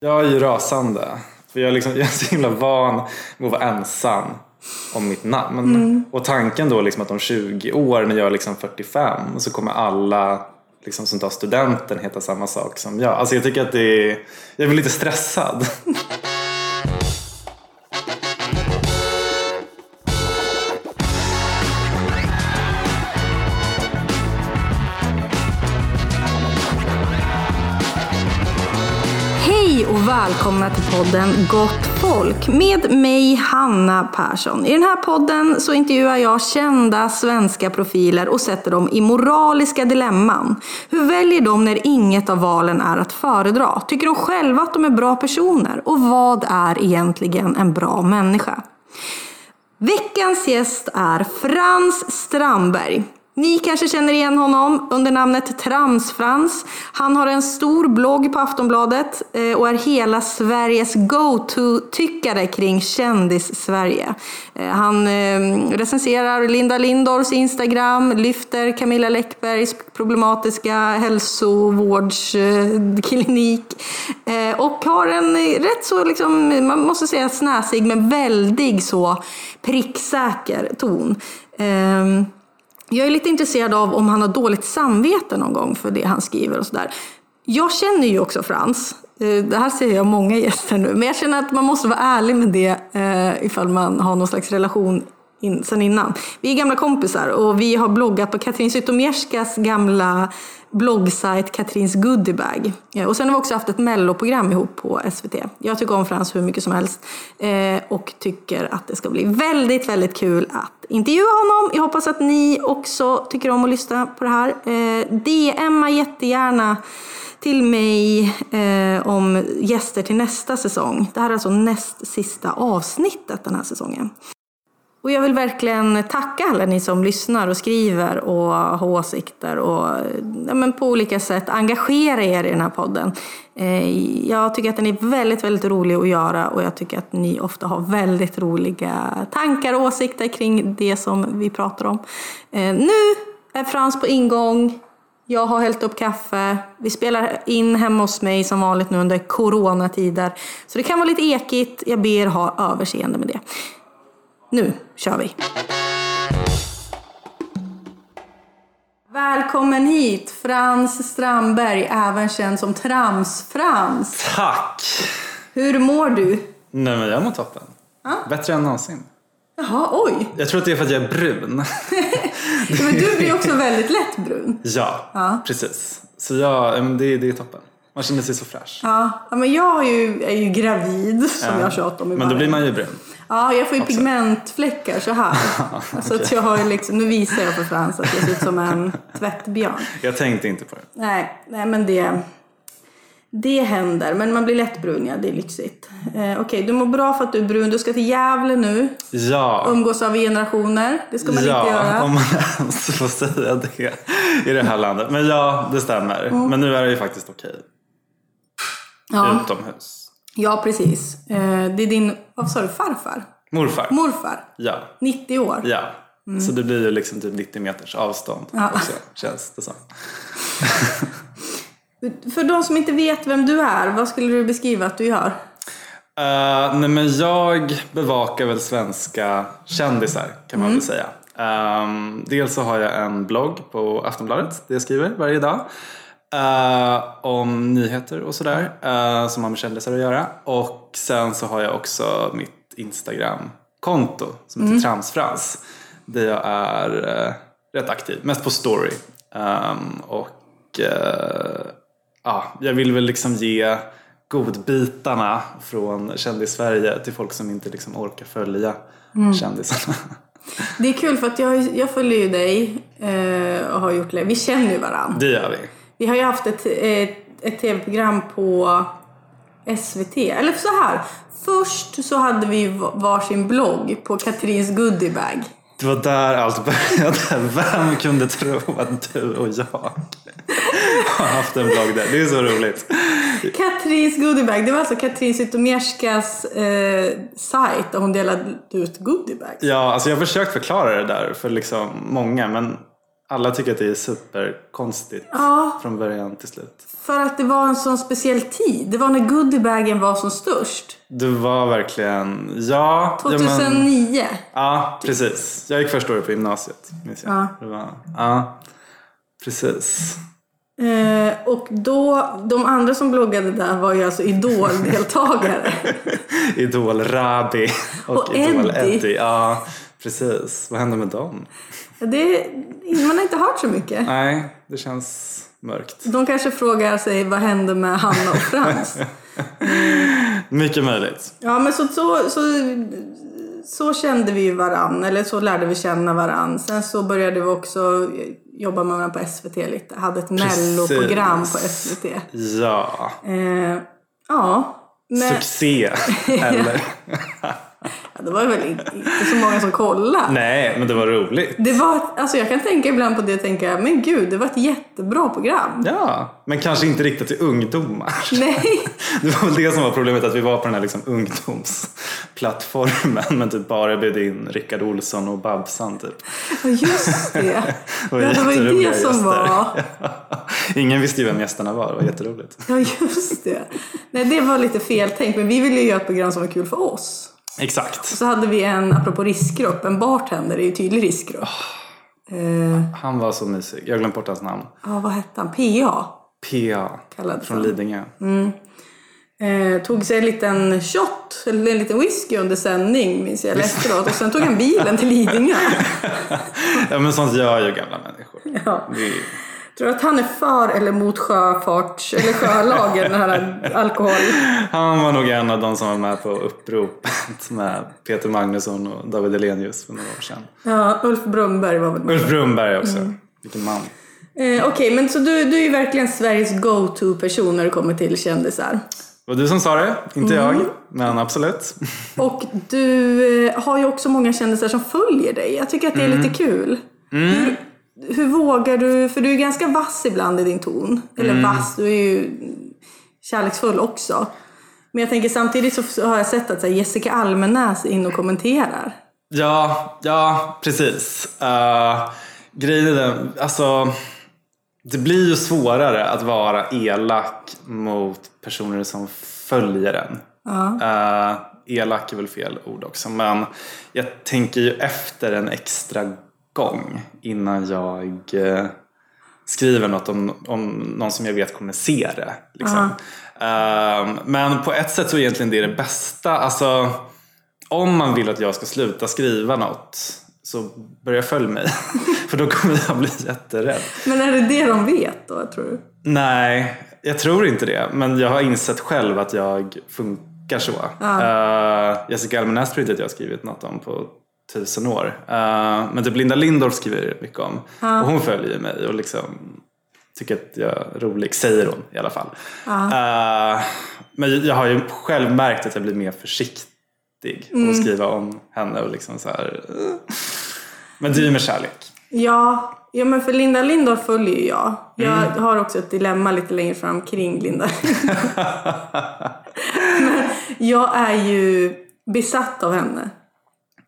Jag är ju rasande. För jag, är liksom, jag är så himla van vid att vara ensam om mitt namn. Mm. Och tanken då liksom att om 20 år när jag är liksom 45 så kommer alla liksom, som tar studenten heta samma sak som jag. Alltså jag tycker att det är, jag blir lite stressad. välkomna till podden Gott folk med mig Hanna Persson. I den här podden så intervjuar jag kända svenska profiler och sätter dem i moraliska dilemman. Hur väljer de när inget av valen är att föredra? Tycker de själva att de är bra personer? Och vad är egentligen en bra människa? Veckans gäst är Frans Strandberg. Ni kanske känner igen honom under namnet Tramsfrans. Han har en stor blogg på Aftonbladet eh, och är hela Sveriges go-to-tyckare kring kändis-Sverige. Eh, han eh, recenserar Linda Lindorffs Instagram, lyfter Camilla Läckbergs problematiska hälsovårdsklinik och har en rätt så, liksom, man måste säga snäsig men väldigt så pricksäker ton. Ehm, jag är lite intresserad av om han har dåligt samvete någon gång för det han skriver och sådär. Jag känner ju också Frans. Eh, det här säger jag många gäster nu, men jag känner att man måste vara ärlig med det eh, ifall man har någon slags relation in, sen innan. Vi är gamla kompisar och vi har bloggat på Katrin Zytomierskas gamla bloggsajt Katrins Goodiebag. Eh, och sen har vi också haft ett melloprogram ihop på SVT. Jag tycker om Frans hur mycket som helst eh, och tycker att det ska bli väldigt, väldigt kul att intervjua honom. Jag hoppas att ni också tycker om att lyssna på det här. Eh, DMa jättegärna till mig eh, om gäster till nästa säsong. Det här är alltså näst sista avsnittet den här säsongen. Och jag vill verkligen tacka alla ni som lyssnar och skriver och har åsikter och ja, men på olika sätt engagerar er i den här podden. Eh, Jag tycker att den är väldigt, väldigt rolig att göra och jag tycker att ni ofta har väldigt roliga tankar och åsikter kring det som vi pratar om. Eh, Nu är Frans på ingång. Jag har hällt upp kaffe. Vi spelar in hemma hos mig som vanligt nu under coronatider. Så det kan vara lite ekigt. Jag ber ha överseende med det. Nu kör vi! Välkommen hit Frans Strandberg, även känd som Trams-Frans. Tack! Hur mår du? Nej men jag mår toppen. Bättre än någonsin. Jaha, oj! Jag tror att det är för att jag är brun. Ja, Men du blir också väldigt lätt brun. ja, Ja. precis. Så ja, det, det är toppen. Man känner sig så fräsch. Ja, ja, men jag är ju, är ju gravid som Ja. jag tjatat om i Men då blir man ju brun. Ja, jag får ju pigmentfläckar så här. Så att jag har liksom, nu visar jag för Frans att jag ser ut som en tvättbjörn. Jag tänkte inte på det. Nej, nej men det, det händer. Men man blir lätt brun, ja. Det är lyxigt. Eh, Okej, du mår bra för att du är brun. Du ska till Gävle nu. Ja. Umgås över generationer. Det ska man ja, inte göra. om man ens får säga det i det här landet. Men ja, det stämmer. Mm. Men nu är det ju faktiskt okej. Ja, Utomhus. Ja, precis. Eh, Det är din, vad sa du, farfar? Morfar. Morfar. Ja. 90 år. Ja. Så det blir ju liksom typ 90 meters avstånd Mm. Ja. också, känns det som. För de som inte vet vem du är, vad skulle du beskriva att du gör? Uh, nej men jag bevakar väl svenska kändisar kan man väl säga. Um, dels så har jag en blogg på Aftonbladet där jag skriver varje dag. Eh, om nyheter och sådär eh, som har med kändisar att göra. Och sen så har jag också mitt Instagram-konto som heter Tramsfrans. Där jag är eh, rätt aktiv, mest på story. Um, och ja, jag vill väl liksom ge godbitarna från kändis-Sverige till folk som inte liksom orkar följa kändisarna. Det är kul för att jag, jag följer ju dig och har gjort det. Vi känner ju varandra. Det gör vi. Vi har ju haft ett, ett, ett tv-program på SVT. Eller så här. Först så hade vi varsin blogg på Katrins Goodiebag. Det var där allt började. Vem kunde tro att du och jag har haft en blogg där? Det är så roligt. Katrins Goodiebag, det var alltså Katrin Zytomierskas eh, sajt där hon delade ut goodiebags. Ja, alltså jag har försökt förklara det där för liksom många men alla tycker att det är superkonstigt Ja. från början till slut. För att det var en sån speciell tid. Det var när goodiebagen var som störst. Det var verkligen, ja. ja, men- 2009. Ja, precis. Jag gick första året på gymnasiet. Minns jag. Ja. Det var, ja, precis. Eh, och då, de andra som bloggade där var ju alltså Idol-deltagare. Idol Rabi och, Och Idol Eddie. Eddie. Ja, precis. Vad hände med dem? Det, man har inte hört så mycket. Nej, det känns mörkt. De kanske frågar sig vad hände med Hanna och Frans? Mycket möjligt. Ja, men så, så, så, så kände vi varann, eller så lärde vi känna varann. Sen så började vi också jobba med varandra på SVT lite. Hade ett melloprogram på SVT. Ja, Eh, ja, men succé. Eller? Det var väl inte så många som kollade. Nej, men det var roligt. Det var, alltså jag kan tänka ibland på det och tänka, men gud, det var ett jättebra program. Ja, men kanske inte riktat till ungdomar. Nej, Det var väl det som var problemet, att vi var på den här liksom ungdomsplattformen men typ bara bjöd in Rickard Olsson och Babsan typ. ja, just det. var Ja, det var ju det som gäster. var. Ingen visste ju vem gästerna var, det var jätteroligt. Ja, just det. Nej, det var lite feltänkt, men vi ville ju göra ett program som var kul för oss. Exakt. Så hade vi en, apropå riskgrupp, en bartender är ju tydlig riskgrupp. Eh, Han var så mysig, jag har glömt bort hans namn. ja, vad hette han? PA PA kallades från han. Lidingö. Eh, tog sig en liten shot, eller en liten whisky under sändning minns jag efteråt. Och sen tog han bilen till Lidingö. Ja men sånt gör ju gamla människor. Ja. Det är, Tror du att han är för eller mot sjöfart eller sjölagen, den här alkohol? han var nog en av de som var med på uppropet med Peter Magnusson och David Elenius för några år sedan. Ja, Ulf Brumberg var väl med. Ulf Brumberg också. Mm. Vilken man. Eh, Okej, men så du, du är ju verkligen Sveriges go-to-person när det kommer till kändisar. Det var du som sa det, inte Mm. jag. Men absolut. Och du eh, har ju också många kändisar som följer dig. Jag tycker att det är lite kul. Hur, hur vågar du, för du är ganska vass ibland i din ton. Eller vass, du är ju kärleksfull också. Men jag tänker samtidigt så- har jag sett att Jessica Almenäs är inne och kommenterar. Ja, ja precis. Uh, grejen är den, alltså det blir ju svårare att vara elak mot personer som följer en. Eh, elak är väl fel ord också, men jag tänker ju efter en extra gång innan jag eh, skriver något om, om någon som jag vet kommer se det. Liksom. Eh, men på ett sätt så är egentligen det det bästa. Alltså, om man vill att jag ska sluta skriva något så börja följa mig. För då kommer jag bli jätterädd. Men är det det de vet då, tror du? Nej, jag tror inte det. Men jag har insett själv att jag funkar så. Eh, Jessica Almenäs tror inte att jag har skrivit något om på tusen år. Eh, men typ Linda Lindorff skriver mycket om. Och hon följer mig och liksom tycker att jag är rolig, säger hon i alla fall. Eh, men jag har ju själv märkt att jag blir mer försiktig Mm. att skriva om henne. Och liksom så här, eh. Men det är ju med kärlek. Ja, ja men för Linda Lindorff följer ju jag. Jag Mm. har också ett dilemma lite längre fram kring Linda Men jag är ju besatt av henne.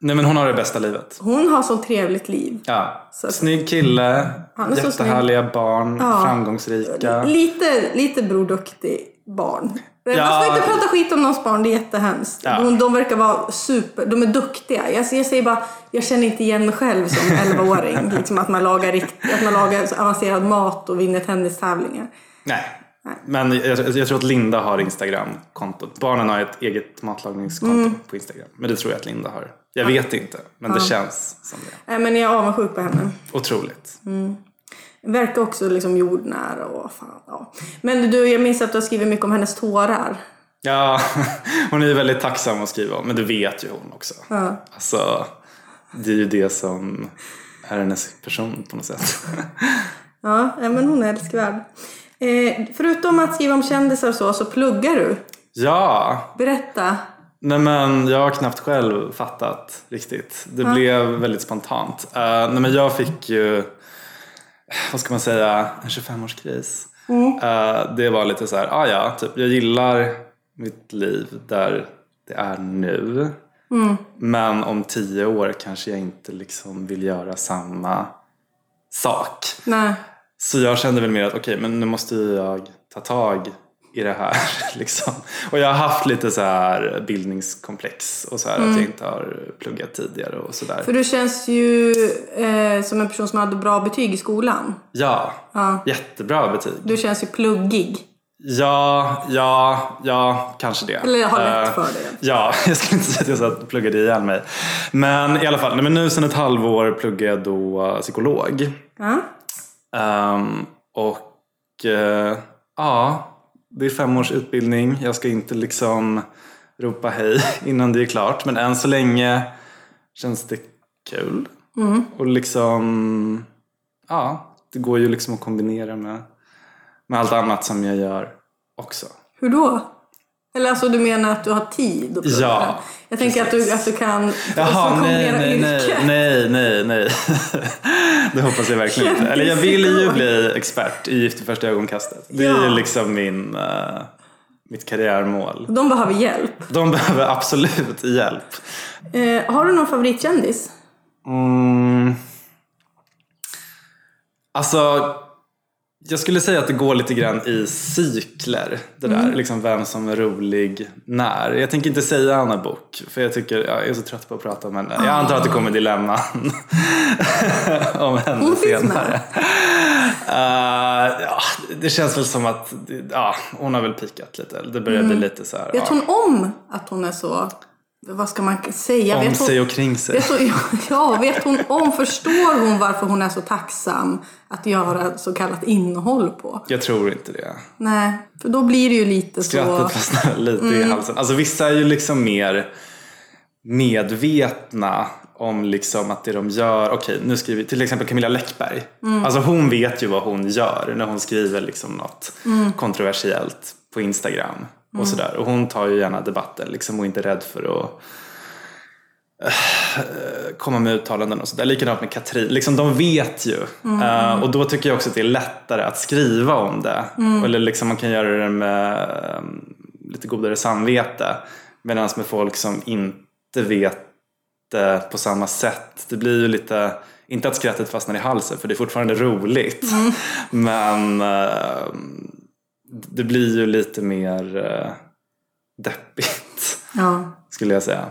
Nej men hon har det bästa livet. Hon har så trevligt liv. Ja. Så- Snygg kille, Han är så jättehärliga barn, Ja. framgångsrika. Lite, lite Bror Duktig barn. Ja. Man ska inte prata skit om någons barn, det är jättehemskt. Ja. De, de verkar vara super, de är duktiga. Jag, jag säger bara, jag känner inte igen mig själv som 11-åring. liksom att man lagar, rikt, att man lagar så avancerad mat och vinner tennistävlingar. Nej. Men jag, jag tror att Linda har Instagram-kontot. Barnen har ett eget matlagningskonto Mm. på Instagram. Men det tror jag att Linda har. Jag vet inte, men det känns som det. Nej, men jag är avundsjuk på henne. Otroligt. Verkar också liksom jordnära och fan, ja. Men du, jag minns att du har skrivit mycket om hennes tårar. Ja, hon är ju väldigt tacksam att skriva om. Men det vet ju hon också. Ja. Alltså, det är ju det som är hennes person på något sätt. Ja, ja, men hon är älskvärd. Eh, förutom att skriva om kändisar och så, så pluggar du. Ja, Berätta. Nej men jag har knappt själv fattat riktigt. Det blev väldigt spontant. Uh, nej men jag fick ju, vad ska man säga, en 25-årskris. Eh, det var lite så här, ah ja, typ, jag gillar mitt liv där det är nu. Men om tio år kanske jag inte liksom vill göra samma sak. Nej. Så jag kände väl mer att okej, men nu måste jag ta tag i det här. Liksom. Och jag har haft lite så här bildningskomplex och så här att jag inte har pluggat tidigare och sådär. För du känns ju eh, som en person som hade bra betyg i skolan. Ja, Ja. jättebra betyg. Du känns ju pluggig. Ja, ja, ja, kanske det. Eller har lätt Eh, för det. Ja, jag skulle inte säga att jag satt och pluggade ihjäl mig. Men i alla fall, men nu sedan ett halvår pluggar jag då psykolog. Ja. Ehm, och eh, ja, det är fem års utbildning. Jag ska inte liksom ropa hej innan det är klart. Men än så länge känns det kul. Och liksom, ja, det går ju liksom att kombinera med, med allt annat som jag gör också. Hur då? Eller alltså du menar att du har tid att? Ja, Jag tänker att du, att du kan Jaha, nej, nej, nej, nej, nej, nej. Det hoppas jag verkligen inte. Eller jag vill ju bli expert i Gift i första ögonkastet. Det är Ja. ju liksom min, eh, mitt karriärmål. De behöver hjälp. De behöver absolut hjälp. Eh, har du någon favoritkändis? Mm. Alltså, jag skulle säga att det går lite grann i cykler. Det där, liksom vem som är rolig när. Jag tänker inte säga Anna Book för jag tycker jag är så trött på att prata om henne. Jag antar att det kommer dilemman om henne Hon senare. Eh, ja, det känns väl som att ja, hon har väl pikat lite. Det börjar bli lite så här. Vet ja, hon om att hon är så, vad ska man säga? om vet hon, sig och kring sig. Hon, ja, vet hon om, förstår hon varför hon är så tacksam att göra så kallat innehåll på? Jag tror inte det. Nej, för då blir det ju lite så... Skrattet fastnar lite i Mm. halsen. Alltså vissa är ju liksom mer medvetna om liksom att det de gör, okej nu skriver till exempel Camilla Läckberg. Mm. Alltså hon vet ju vad hon gör när hon skriver liksom något Mm. kontroversiellt på Instagram. Och sådär. Och hon tar ju gärna debatten liksom och är inte rädd för att eh, komma med uttalanden och sådär. Likadant med Katrin. Liksom, de vet ju. Mm. Eh, och då tycker jag också att det är lättare att skriva om det. Mm. Eller liksom man kan göra det med eh, lite godare samvete. Medan med folk som inte vet det på samma sätt. Det blir ju lite, inte att skrattet fastnar i halsen för det är fortfarande roligt. Mm. Men eh, det blir ju lite mer eh, deppigt Ja. skulle jag säga.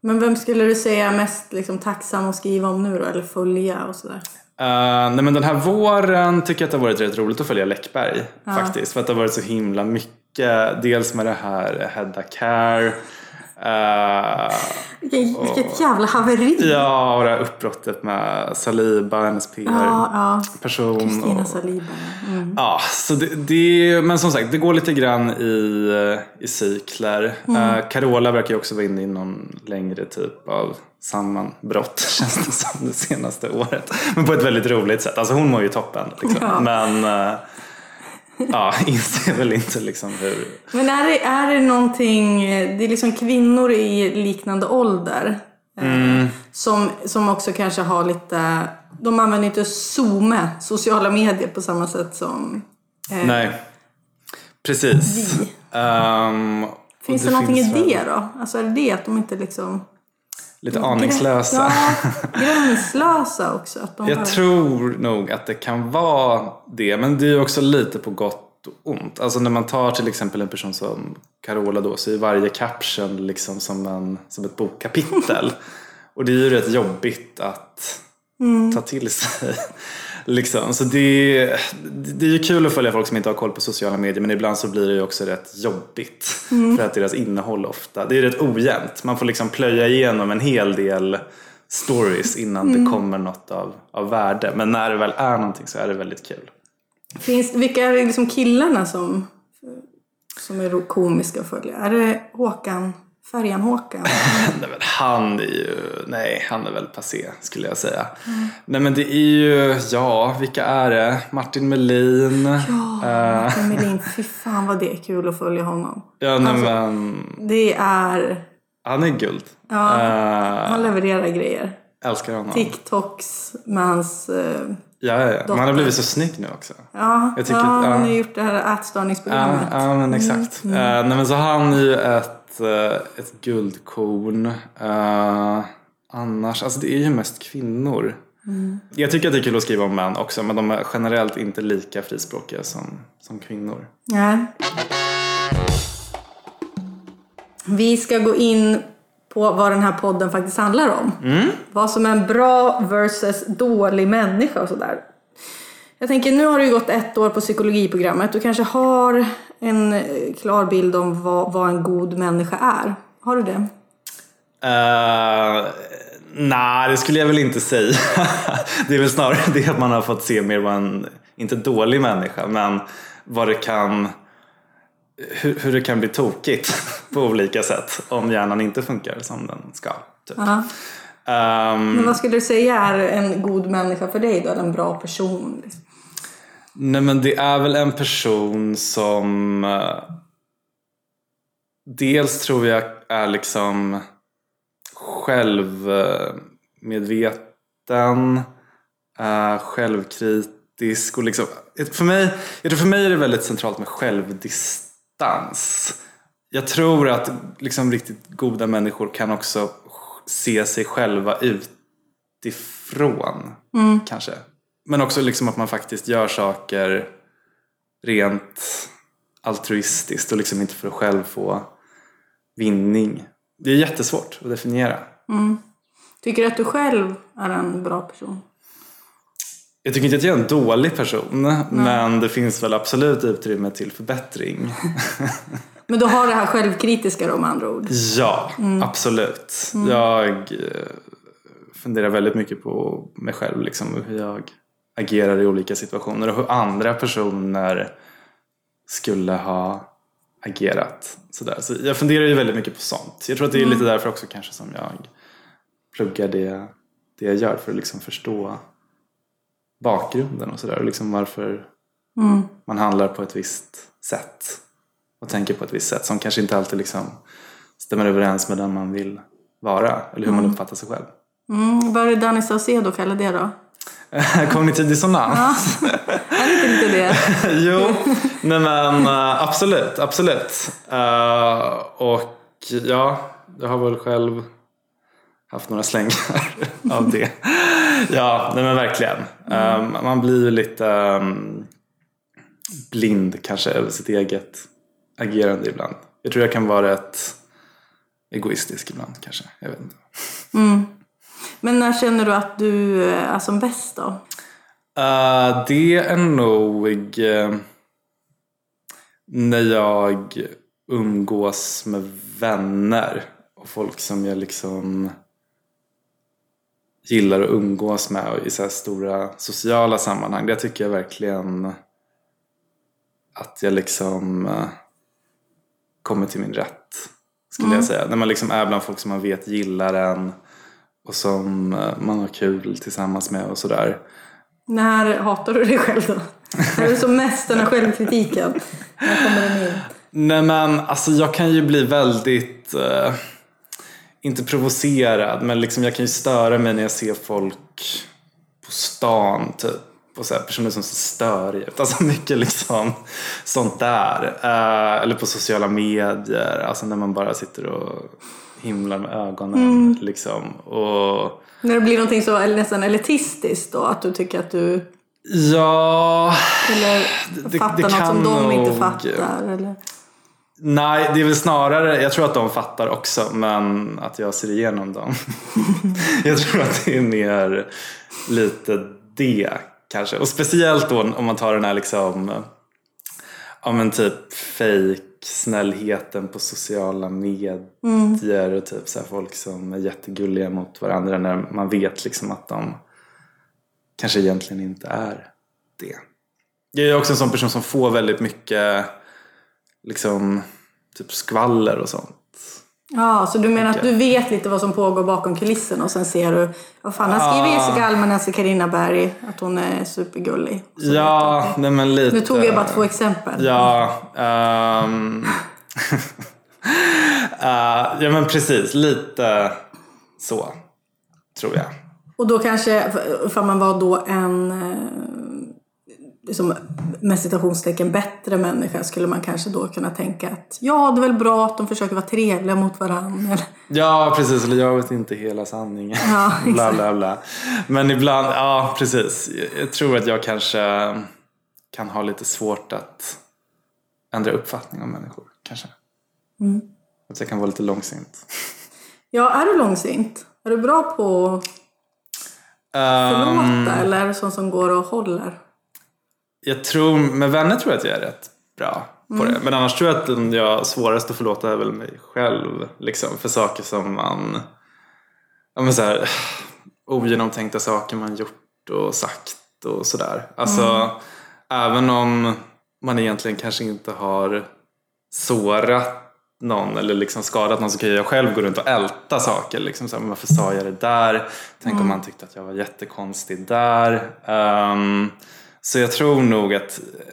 Men vem skulle du säga är mest liksom, tacksam att skriva om nu då? Eller följa och sådär? Uh, nej men den här våren tycker jag att det har varit rätt roligt att följa Läckberg faktiskt. För att det har varit så himla mycket. Dels med det här Hedda Care. Eh, Vilket, vilket jävla haveri! ja, och det här uppbrottet med Saliba, hennes Ja, ja. PR-person. Kristina och- Saliba. Mm. Ja, så det, det, men som sagt, det går lite grann i, i cykler. Mm. Eh, Carola verkar ju också vara inne i någon längre typ av sammanbrott känns det som det senaste året. Men på ett väldigt roligt sätt. Alltså hon mår ju toppen. Liksom. Ja. Men eh, ja, inser väl inte liksom hur... Men är det, är det någonting, det är liksom kvinnor i liknande ålder eh, som, som också kanske har lite, de använder inte Zoome, sociala medier på samma sätt som eh, Nej, precis. Vi. Och Finns det, någonting finns i det då? Alltså är det det att de inte liksom... Lite aningslösa. Gränslösa också. Att de Jag bara- tror nog att det kan vara det, men det är också lite på gott och ont. Alltså när man tar till exempel en person som Carola då så är varje caption liksom som, en, som ett bokkapitel. och det är ju rätt jobbigt att ta till sig. Liksom. Så det, det är ju kul att följa folk som inte har koll på sociala medier men ibland så blir det ju också rätt jobbigt. För att deras innehåll ofta, det är rätt ojämnt. Man får liksom plöja igenom en hel del stories innan det kommer något av, av värde. Men när det väl är någonting så är det väldigt kul. Finns, vilka är det liksom killarna som, som är komiska att följa? Är det Håkan, Färjan Håkan? Nej, men han är ju, nej han är väl passé skulle jag säga. Nej men det är ju, ja vilka är det? Martin Melin. Ja, Eh, Martin Melin. Fy fan vad det är kul att följa honom. ja nej, Alltså- men Det är... han är guld. Ja, Eh, han levererar grejer. älskar honom. TikToks med hans... eh, Ja, ja, ja. Men han har blivit så snygg nu också. Ja, Jag tycker ja, att- han ja. har gjort det här Ja, ätstörningsprogrammet. ja men exakt. Mm, Eh, nej, men så han är ju ett, eh, ett guldkorn. Eh, annars, alltså det är ju mest kvinnor. Jag tycker att det är kul att skriva om män också men de är generellt inte lika frispråkiga som, som kvinnor. Nej. Vi ska gå in på vad den här podden faktiskt handlar om. Vad som är en bra versus dålig människa och sådär. Jag tänker, nu har du gått ett år på psykologiprogrammet. Du kanske har en eh, klar bild om vad, vad en god människa är. Har du det? Uh, Nej, det skulle jag väl inte säga. det är väl snarare det att man har fått se mer vad en, inte dålig människa, men vad det kan hur, hur det kan bli tokigt på olika sätt om hjärnan inte funkar som den ska. Typ. Ja. Ehm, Men vad skulle du säga är en god människa för dig då? Eller en bra person? Liksom? Nej men det är väl en person som eh, dels tror jag är liksom självmedveten, eh, självkritisk och liksom för mig, jag tror för mig är det väldigt centralt med självdistans. Jag tror att liksom riktigt goda människor kan också se sig själva utifrån. Kanske. Men också liksom att man faktiskt gör saker rent altruistiskt och liksom inte för att själv få vinning. Det är jättesvårt att definiera. Tycker du att du själv är en bra person? Jag tycker inte att jag är en dålig person men det finns väl absolut utrymme till förbättring. Men du har det här självkritiska då med andra ord? Ja, absolut. Jag eh, funderar väldigt mycket på mig själv liksom, hur jag agerar i olika situationer och hur andra personer skulle ha agerat. Sådär. Så jag funderar ju väldigt mycket på sånt. Jag tror att det är lite därför också kanske som jag pluggar det, det jag gör för att liksom förstå bakgrunden och sådär och liksom varför man handlar på ett visst sätt och tänker på ett visst sätt som kanske inte alltid liksom stämmer överens med den man vill vara eller hur man uppfattar sig själv. Mm, vad är det Danny Saucedo kallar det då? Kognitiv dissonans? Är det inte lite det? jo, nej men uh, absolut, absolut. Uh, och ja, jag har väl själv haft några slängar av det. ja, nej men verkligen. Um, man blir ju lite um, blind kanske över sitt eget agerande ibland. Jag tror jag kan vara rätt egoistisk ibland kanske. Jag vet inte. Men när känner du att du är som bäst då? Uh, det är nog uh, när jag umgås med vänner och folk som jag liksom gillar att umgås med i så här stora sociala sammanhang. Det tycker jag verkligen att jag liksom kommer till min rätt. Skulle jag säga. När man liksom är bland folk som man vet gillar en och som uh, man har kul tillsammans med och sådär. När hatar du dig själv då? Är du som mest den här självkritiken? När kommer den in? Nej men alltså jag kan ju bli väldigt, eh, inte provocerad, men liksom jag kan ju störa mig när jag ser folk på stan typ. Och så här, personer som ser störiga ut. Alltså mycket liksom sånt där. Eh, eller på sociala medier, alltså när man bara sitter och himlar med ögonen. Liksom. Och När det blir någonting så eller nästan elitistiskt då? Att du tycker att du ja, eller det fattar det något kan som de inte nog- fattar? Eller? Nej, det är väl snarare, jag tror att de fattar också men att jag ser igenom dem. jag tror att det är mer lite det kanske. Och speciellt då om man tar den här liksom, ja men typ fake snällheten på sociala medier och typ så här folk som är jättegulliga mot varandra när man vet liksom att de kanske egentligen inte är det. Jag är också en sån person som får väldigt mycket liksom typ skvaller och sånt. Ja, så du menar att du vet lite vad som pågår bakom kulisserna och sen ser du, vad fan, här skriver Jessica Almenäs och Carina Berg att hon är supergullig. Ja, nej men lite. Nu tog jag bara två exempel. Ja, ehm, eh, ja men precis, lite så tror jag. Och då kanske, för man var då en, eh, liksom, med citationstecken bättre människa skulle man kanske då kunna tänka att ja, det är väl bra att de försöker vara trevliga mot varandra. Ja, precis. Eller jag vet inte hela sanningen. Ja, bla, bla, bla. Men ibland, ja precis. Jag tror att jag kanske kan ha lite svårt att ändra uppfattning om människor. Kanske. Mm. Att jag kan vara lite långsint. Ja, är du långsint? Är du bra på att förlåta Um, eller är det sånt som går och håller? Jag tror, med vänner tror jag att jag är rätt bra på Mm. det. Men annars tror jag att den jag svårast att förlåta är väl mig själv. Liksom, för saker som man... Ja, men så här, ogenomtänkta saker man gjort och sagt och sådär. Alltså, Mm. även om man egentligen kanske inte har sårat någon eller liksom skadat någon så kan jag själv gå runt och älta saker. Liksom så här, varför sa jag det där? Tänk om man tyckte att jag var jättekonstig där. Ehm, så jag tror nog att eh,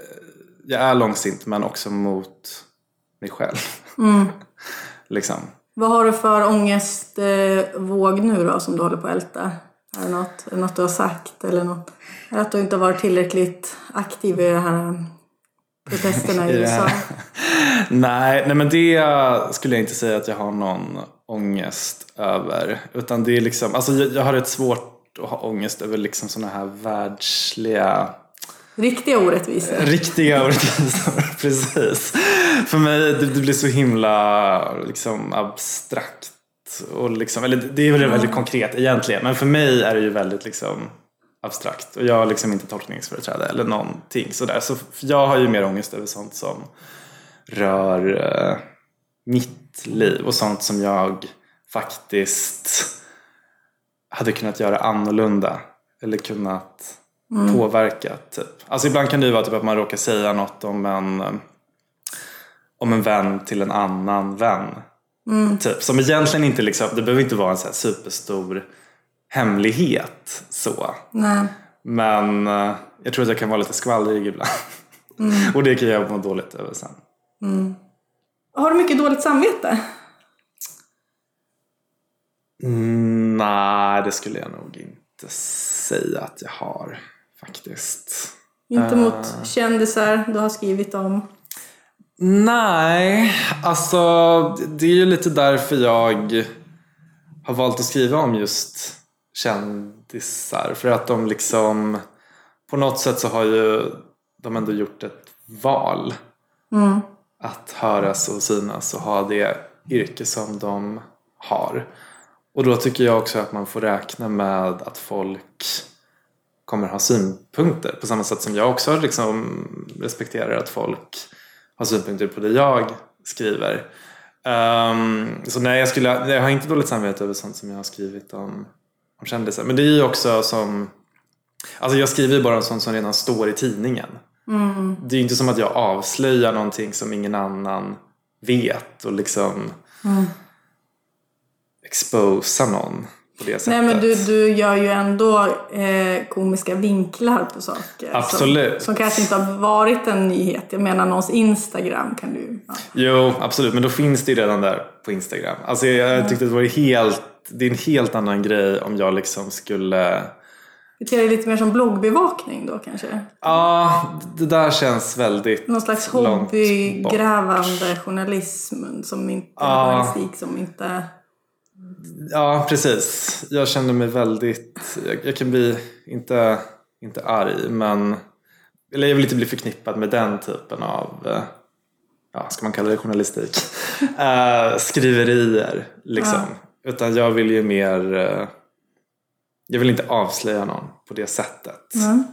jag är långsint men också mot mig själv. liksom. Vad har du för ångestvåg nu då som du håller på att älta? Är det något, är det något du har sagt eller något? Är det att du inte har varit tillräckligt aktiv i de här protesterna i USA? nej, nej, men det skulle jag inte säga att jag har någon ångest över. Utan det är liksom, alltså jag, jag har rätt svårt att ha ångest över liksom sådana här världsliga Riktiga orättvisor? Riktiga orättvisor, precis. För mig det, det blir så himla liksom, abstrakt. Och liksom, eller det är väl väldigt konkret egentligen. Men för mig är det ju väldigt liksom, abstrakt. Och jag har liksom inte tolkningsföreträde eller någonting sådär. Så jag har ju mer ångest över sånt som rör eh, mitt liv och sånt som jag faktiskt hade kunnat göra annorlunda. Eller kunnat påverka. Typ. Alltså ibland kan det ju vara typ att man råkar säga något om en, eh, om en vän till en annan vän. Typ, som egentligen inte liksom, det behöver inte vara en så superstor hemlighet så. Nej. Men eh, jag tror att jag kan vara lite skvallrig ibland. Och det kan jag må dåligt över sen. Har du mycket dåligt samvete? Mm, nej, det skulle jag nog inte säga att jag har faktiskt. Inte mot kändisar du har skrivit om? Nej, alltså det är ju lite därför jag har valt att skriva om just kändisar. För att de liksom, på något sätt så har ju de ändå gjort ett val. Att höras och synas och ha det yrke som de har. Och då tycker jag också att man får räkna med att folk kommer ha synpunkter. På samma sätt som jag också liksom respekterar att folk har synpunkter på det jag skriver. Ehm, så nej, jag, skulle, jag har inte dåligt samvete över sånt som jag har skrivit om, om kändisar. Men det är ju också som... Alltså jag skriver ju bara om sånt som redan står i tidningen. Det är ju inte som att jag avslöjar någonting som ingen annan vet och liksom exposar någon på det sättet. Nej men du, du gör ju ändå eh, komiska vinklar på saker. Absolut. Som, som kanske inte har varit en nyhet. Jag menar någons Instagram kan du... Ja. Jo, absolut. Men då finns det ju redan där på Instagram. Alltså jag, jag tyckte det var helt... Det är en helt annan grej om jag liksom skulle... Beter dig lite mer som bloggbevakning då kanske? Ja, det där känns väldigt Någon slags hobbygrävande journalism som inte, Ja. journalistik som inte... Ja, precis. Jag känner mig väldigt... Jag, jag kan bli, inte, inte arg, men... Eller jag vill inte bli förknippad med den typen av... eh, Ja, ska man kalla det journalistik? Eh, skriverier, liksom. Utan jag vill ju mer... eh, jag vill inte avslöja någon på det sättet. Mm.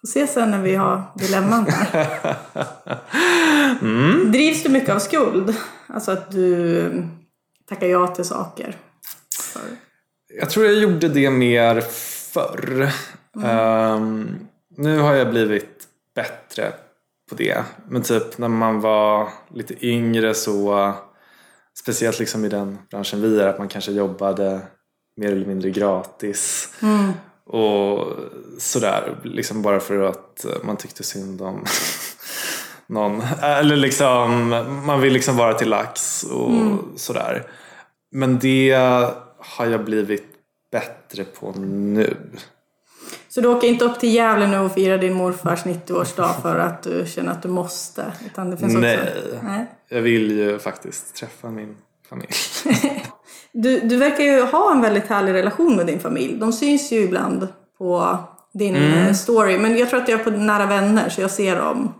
Får se sen när vi har dilemman här. Mm. Drivs du mycket av skuld? Alltså att du tackar ja till saker? För... Jag tror jag gjorde det mer förr. Ehm, nu har jag blivit bättre på det. Men typ när man var lite yngre så, speciellt liksom i den branschen vi är, att man kanske jobbade mer eller mindre gratis. Och sådär, liksom bara för att man tyckte synd om någon. Eller liksom, man vill liksom vara till lax och sådär. Men det har jag blivit bättre på nu. Så du åker inte upp till Gävle nu och firar din morfars 90-årsdag för att du känner att du måste? Utan det finns också... Nej. Nej. Jag vill ju faktiskt träffa min familj. Du, du verkar ju ha en väldigt härlig relation med din familj. De syns ju ibland på din Mm. eh, story. Men jag tror att jag är på nära vänner så jag ser dem.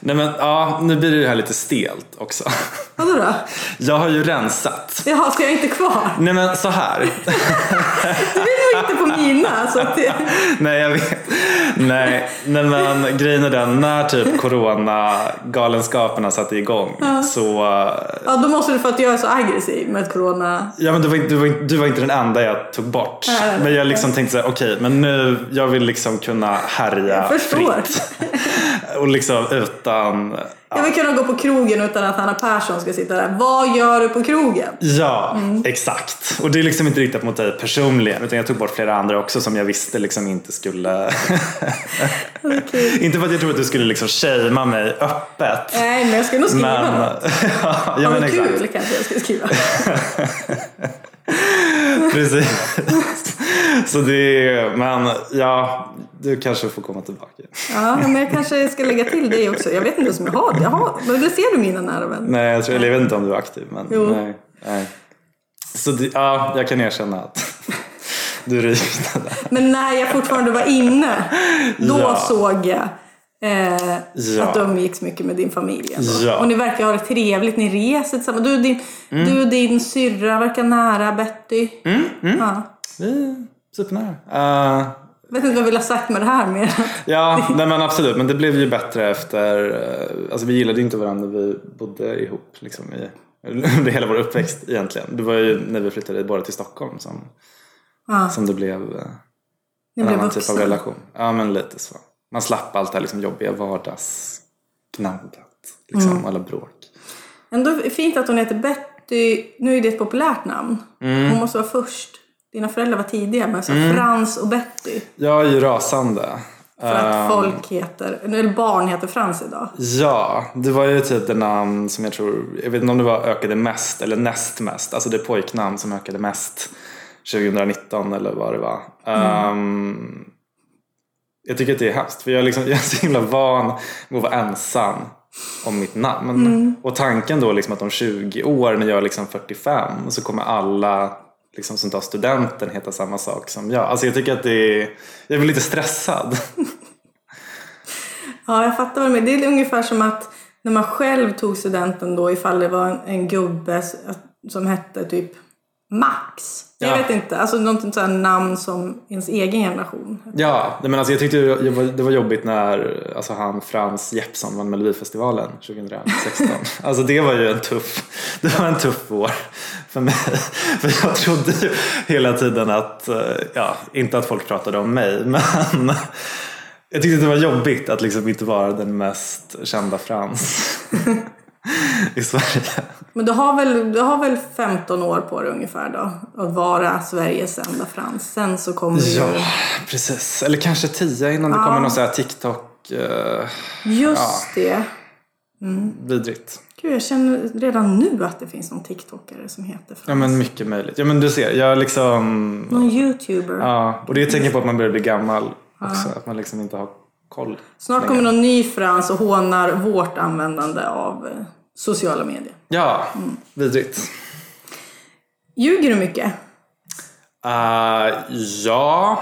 Nej men ja, nu blir det ju här lite stelt också. Vadå då? Jag har ju rensat. Jaha, så jag är inte kvar? Nej men så här. Inte på mina. Så det... Nej jag vet. Nej, nej men grejen är den, när typ corona-galenskaperna satte igång så Ja, då måste du för att jag är så aggressiv med corona. Ja men du var, inte- du, var, du var inte den enda jag tog bort. Nej. Men jag liksom tänkte såhär, okej men nu, jag vill liksom kunna härja fritt. Och liksom utan, Jag vill kunna gå på krogen utan att Hanna Persson ska sitta där. Vad gör du på krogen? ja Mm. exakt. Och det är liksom inte riktat mot dig personligen utan jag tog bort flera andra också som jag visste liksom inte skulle Inte för att jag tror att du skulle liksom shamea mig öppet. Nej, men jag ska nog skriva Men, något. ja, Ja, men kul kanske jag ska skriva. Precis. Så det är, men ja, du kanske får komma tillbaka. Ja, men jag kanske ska lägga till dig också. Jag vet inte om jag har det. Jag har, men det ser du mina nära vänner. Nej, jag, tror, eller jag vet inte om du är aktiv. Men, Jo. nej, nej. Så det, ja, jag kan erkänna att du ryckte där. Men när jag fortfarande var inne, då Ja. såg jag eh, Ja. att du umgicks mycket med din familj. ändå. Ja. Och ni verkar ha det trevligt, ni reser tillsammans. Du och din, du och din syrra verkar nära, Betty. Ja. Vi är supernära. Uh, Jag vet inte vad jag vill ha sagt med det här mer. ja, nej men absolut. Men det blev ju bättre efter... eh, Alltså vi gillade ju inte varandra vi bodde ihop. Liksom, i, under hela vår uppväxt egentligen. Det var ju när vi flyttade båda till Stockholm som, Ja, som det blev eh, en annan typ av relation. Ja, men lite så. Man slapp allt det här liksom jobbiga vardagsgnaggat. Liksom, Mm. alla bråk. Ändå fint att hon heter Betty. Nu är det ett populärt namn. Mm. Hon måste vara först. Dina föräldrar var tidiga med så Frans och Betty. Jag är ju rasande. För att Ehm, folk heter, eller barn heter Frans idag. Ja, det var ju typ det namn som jag tror, jag vet inte om det var ökade mest eller näst mest. Alltså det pojknamn som ökade mest 2019 eller vad det var. Ehm, jag tycker att det är hemskt för jag är, liksom, jag är så himla van med att vara ensam om mitt namn. Och tanken då liksom att om 20 år när jag är liksom 45 så kommer alla liksom, som tar studenten heta samma sak som jag. Alltså jag tycker att det är, jag blir lite stressad. Ja, jag fattar vad du menar. Det är ungefär som att när man själv tog studenten då, ifall det var en, en gubbe som hette typ Max. Jag Ja. vet inte, alltså något sånt namn som ens egen generation. Ja, men alltså jag tyckte det var, jobbigt när alltså han Frans Jeppsson vann Melodifestivalen 2016. Alltså det var ju en tuff, det var en tuff år för mig. För jag trodde ju hela tiden att, eh, ja, inte att folk pratade om mig, men jag tyckte det var jobbigt att liksom inte vara den mest kända Frans i Sverige. Men du har, väl, du har väl 15 år på dig ungefär då, att vara Sveriges enda Frans. Sen så kommer Ja, ju... precis. Eller kanske tio innan det kommer någon sån här TikTok eh, Just det. vidrigt. Gud, jag känner redan nu att det finns någon TikTokare som heter Frans. Ja men mycket möjligt. Ja men du ser, jag liksom... Någon YouTuber. Ja, och det är ett tecken på att man börjar bli gammal också. Att man liksom inte har koll. Snart kommer någon ny Frans och hånar vårt användande av eh, sociala medier. Ja, vidrigt. Ljuger du mycket? Uh, ja,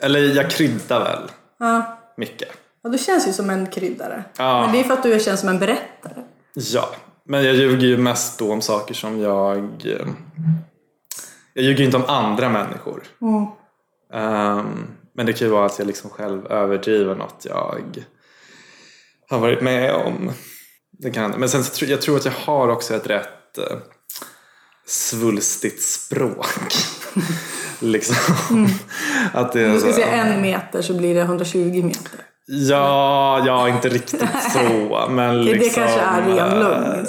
eller jag kryddar väl Ja. mycket. ja. Du känns ju som en kryddare. Ja. Men det är för att du känns som en berättare. Ja, men jag ljuger ju mest då om saker som jag... eh, Jag ljuger ju inte om andra människor. Ehm, men det kan ju vara att jag liksom själv överdriver något jag har varit med om. Det kan, men sen så jag tror att jag har också ett rätt eh, svulstigt språk. liksom. Att det Om du ska säga en meter så blir det 120 meter. Ja, ja, inte riktigt så. Men Okej, det liksom, kanske är ren lögn. eh,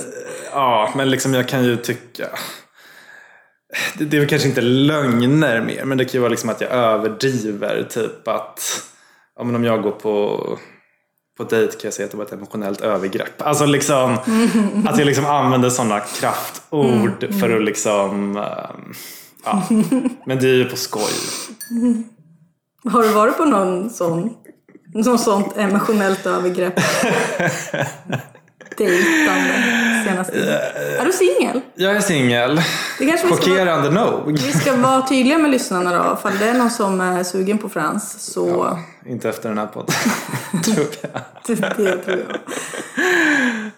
Ja, men liksom jag kan ju tycka... Det, det är väl kanske inte lögner mer, men det kan ju vara liksom att jag överdriver. Typ att ja, men om jag går på, på dejt kan jag säga att det var ett emotionellt övergrepp. Alltså liksom att jag liksom använder sådana kraftord Mm, för att liksom... ehm, ja. Men det är ju på skoj. Har du varit på någon sån, någon sånt emotionellt övergrepp? Dejtande senaste. Är du singel? Jag är singel. Det kanske vi ska vara- Chockerande nog. Vi ska vara tydliga med lyssnarna då. Ifall det är någon som är sugen på Frans så... Inte efter den här podden. tror jag. Det tror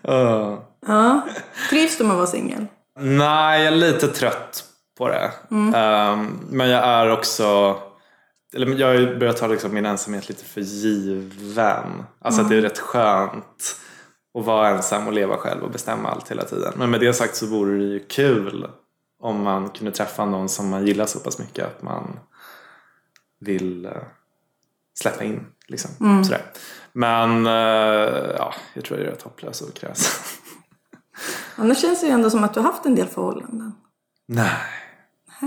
jag. Uh. Ja. Trivs du med att vara singel? Nej, jag är lite trött på det. Ehm, men jag är också... Eller jag har börjat ta liksom min ensamhet lite för given. Alltså att det är rätt skönt att vara ensam och leva själv och bestämma allt hela tiden. Men med det sagt så vore det ju kul om man kunde träffa någon som man gillar så pass mycket att man vill eh, släppa in. Liksom. Sådär. Men eh, ja, jag tror jag är rätt hopplös och kräsen. Annars känns det ju ändå som att du har haft en del förhållanden. Nej,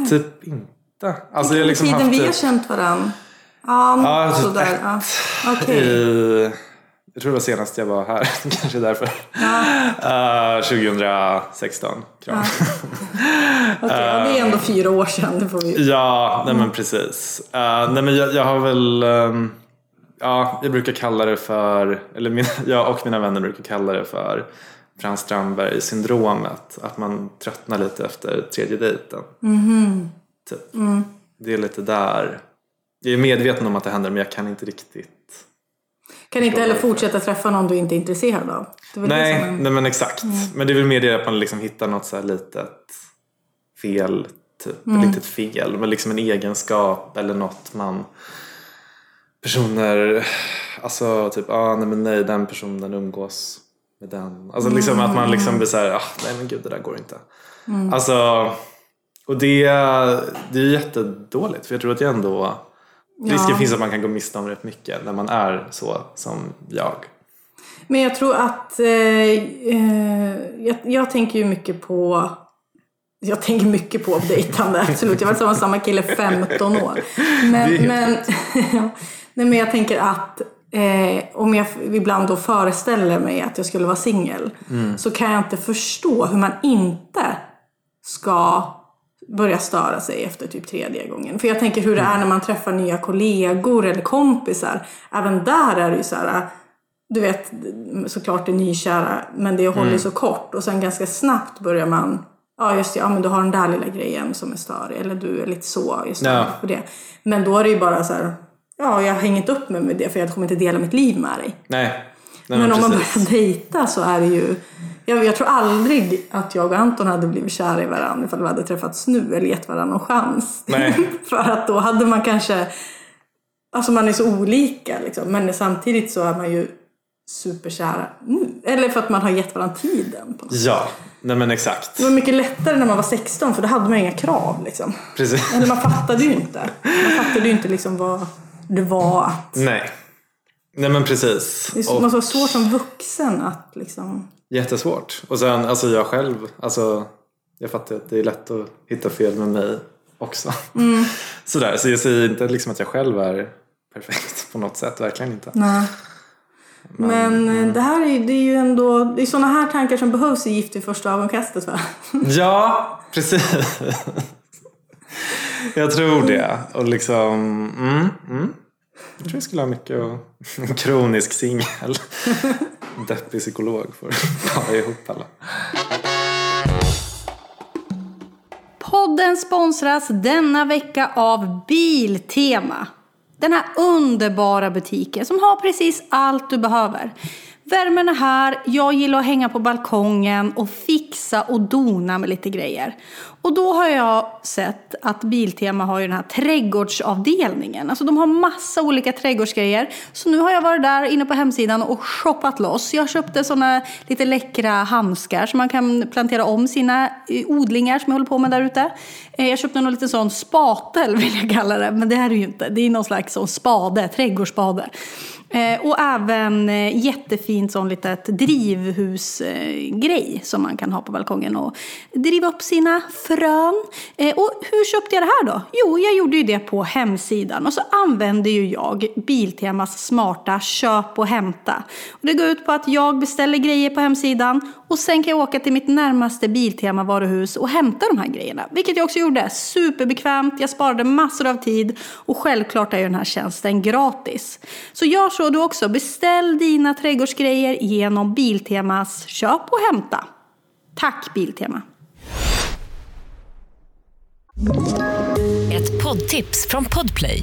typ inte. Alltså jag har liksom Tiden haft vi har det känt varandra. Ja, Ja, typ sådär. ett. Ja. Okej. i... Jag tror det var senast jag var här, kanske därför. Eh, 2016. Kram. Okej, ja, det är ändå fyra år sedan. Det får vi... Ja, nej men precis. Eh, nej men jag, jag har väl... ehm, ja, jag brukar kalla det för... Eller min, jag och mina vänner brukar kalla det för Frans Strandberg-syndromet. Att man tröttnar lite efter tredje dejten. Typ. Det är lite där. Jag är medveten om att det händer men jag kan inte riktigt... Kan inte heller fortsätta träffa någon du inte är intresserad av. Nej, är- nej men exakt. Men det är väl mer det att man liksom hittar något så här litet fel, typ. Mm. Ett litet fel, men liksom en egenskap eller något man personer, alltså typ, ah, nej men nej den personen umgås med den. Alltså liksom att man liksom blir såhär, ah, nej men gud det där går inte. Mm. Alltså, och det, det är ju jättedåligt för jag tror att jag ändå Risken Ja. finns att man kan gå miste om rätt mycket när man är så som jag. Men jag tror att... Eh, eh, jag, jag tänker ju mycket på... Jag tänker mycket på dejtande, absolut. Jag har varit tillsammans med samma kille 15 år. Men, men, nej, men jag tänker att eh, om jag ibland då föreställer mig att jag skulle vara singel så kan jag inte förstå hur man inte ska börja störa sig efter typ tredje gången. För jag tänker hur det är när man träffar nya kollegor eller kompisar. Även där är det ju så här, du vet, såklart det är nykära, men det håller så kort. Och sen ganska snabbt börjar man, ja just det, ja men du har den där lilla grejen som är störig. Eller du är lite så, just Ja. för det. Men då är det ju bara så här, ja jag har hängt upp mig med det för jag kommer inte dela mitt liv med dig. Nej. Nej Men om man börjar dejta så är det ju... Jag, jag tror aldrig att jag och Anton hade blivit kära i varandra ifall vi hade träffats nu eller gett varandra någon chans. För att då hade man kanske... Alltså man är så olika liksom. Men samtidigt så är man ju superkära nu. Eller för att man har gett varandra tiden. På något. Ja, nej men exakt. Det var mycket lättare när man var 16 för då hade man inga krav liksom. Precis. Eller man fattade ju inte. Man fattade ju inte liksom vad det var att... Nej. Nej men precis. Det måste vara svårt som vuxen att liksom... jättesvårt. Och sen alltså jag själv, alltså jag fattar att det är lätt att hitta fel med mig också. Mm. Sådär, så jag säger inte liksom att jag själv är perfekt på något sätt, verkligen inte. Nej. Men eh, det här är, det är ju ändå, det är sådana här tankar som behövs i Gift vid första ögonkastet va? Ja, precis. Jag tror det. Och liksom, mm, mm. Jag tror jag skulle ha mycket och kronisk singel. Deppig psykolog får ta ihop alla. Podden sponsras denna vecka av Biltema. Den här underbara butiken som har precis allt du behöver. Värmen är här, jag gillar att hänga på balkongen och fixa och dona med lite grejer. Och då har jag sett att Biltema har ju den här trädgårdsavdelningen. Alltså de har massa olika trädgårdsgrejer. Så nu har jag varit där inne på hemsidan och shoppat loss. Jag köpte sådana lite läckra handskar så man kan plantera om sina eh, odlingar som jag håller på med där ute. Eh, jag köpte någon liten sån spatel vill jag kalla det. Men det här är ju inte. Det är någon slags sån spade, trädgårdsspade. Eh, och även eh, jättefint sån litet drivhusgrej som man kan ha på balkongen och driva upp sina frön. Eh, och hur köpte jag det här då? Jo, jag gjorde ju det på hemsidan och så använde ju jag Biltemas smarta köp och hämta. Och det går ut på att jag beställer grejer på hemsidan och sen kan jag åka till mitt närmaste Biltema-varuhus och hämta de här grejerna. Vilket jag också gjorde. Superbekvämt, jag sparade massor av tid och självklart är ju den här tjänsten gratis. Så gör så du också. Beställ dina trädgårdsgrejer genom Biltemas köp och hämta. Tack Biltema! Ett poddtips från Podplay.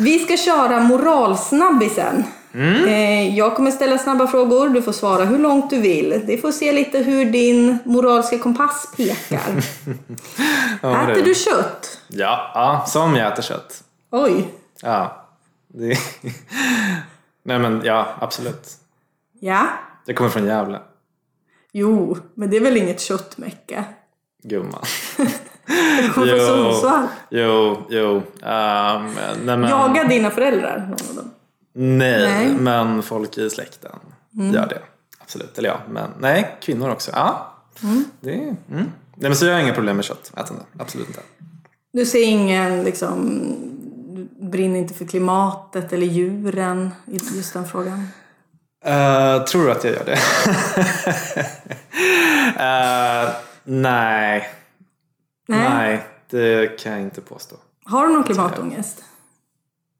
Vi ska köra moralsnabbisen. Eh, Jag kommer ställa snabba frågor, du får svara hur långt du vill. Det får se lite hur din moraliska kompass pekar. Ja, Äter det- du kött? Ja, ja, som jag äter kött. Oj. Ja. Det... Nej men ja, absolut. Ja. Jag kommer från Gävle. Jo, men det är väl inget köttmäcka? Gumman. Sundsvall. jo, jo. Um, nej, men, Jagar dina föräldrar någon av dem? nej, Nej. Mm. men folk i släkten gör det. Absolut. Eller ja, men nej, kvinnor också. Ja. Det, är- mm. Nej, men så jag har inga problem med kött. Ätande. Absolut inte. Du ser ingen, liksom, du brinner inte för klimatet eller djuren i just den frågan? Uh, tror du att jag gör det? Eh, nej. Nej. nej, det kan jag inte påstå. Har du någon klimatångest?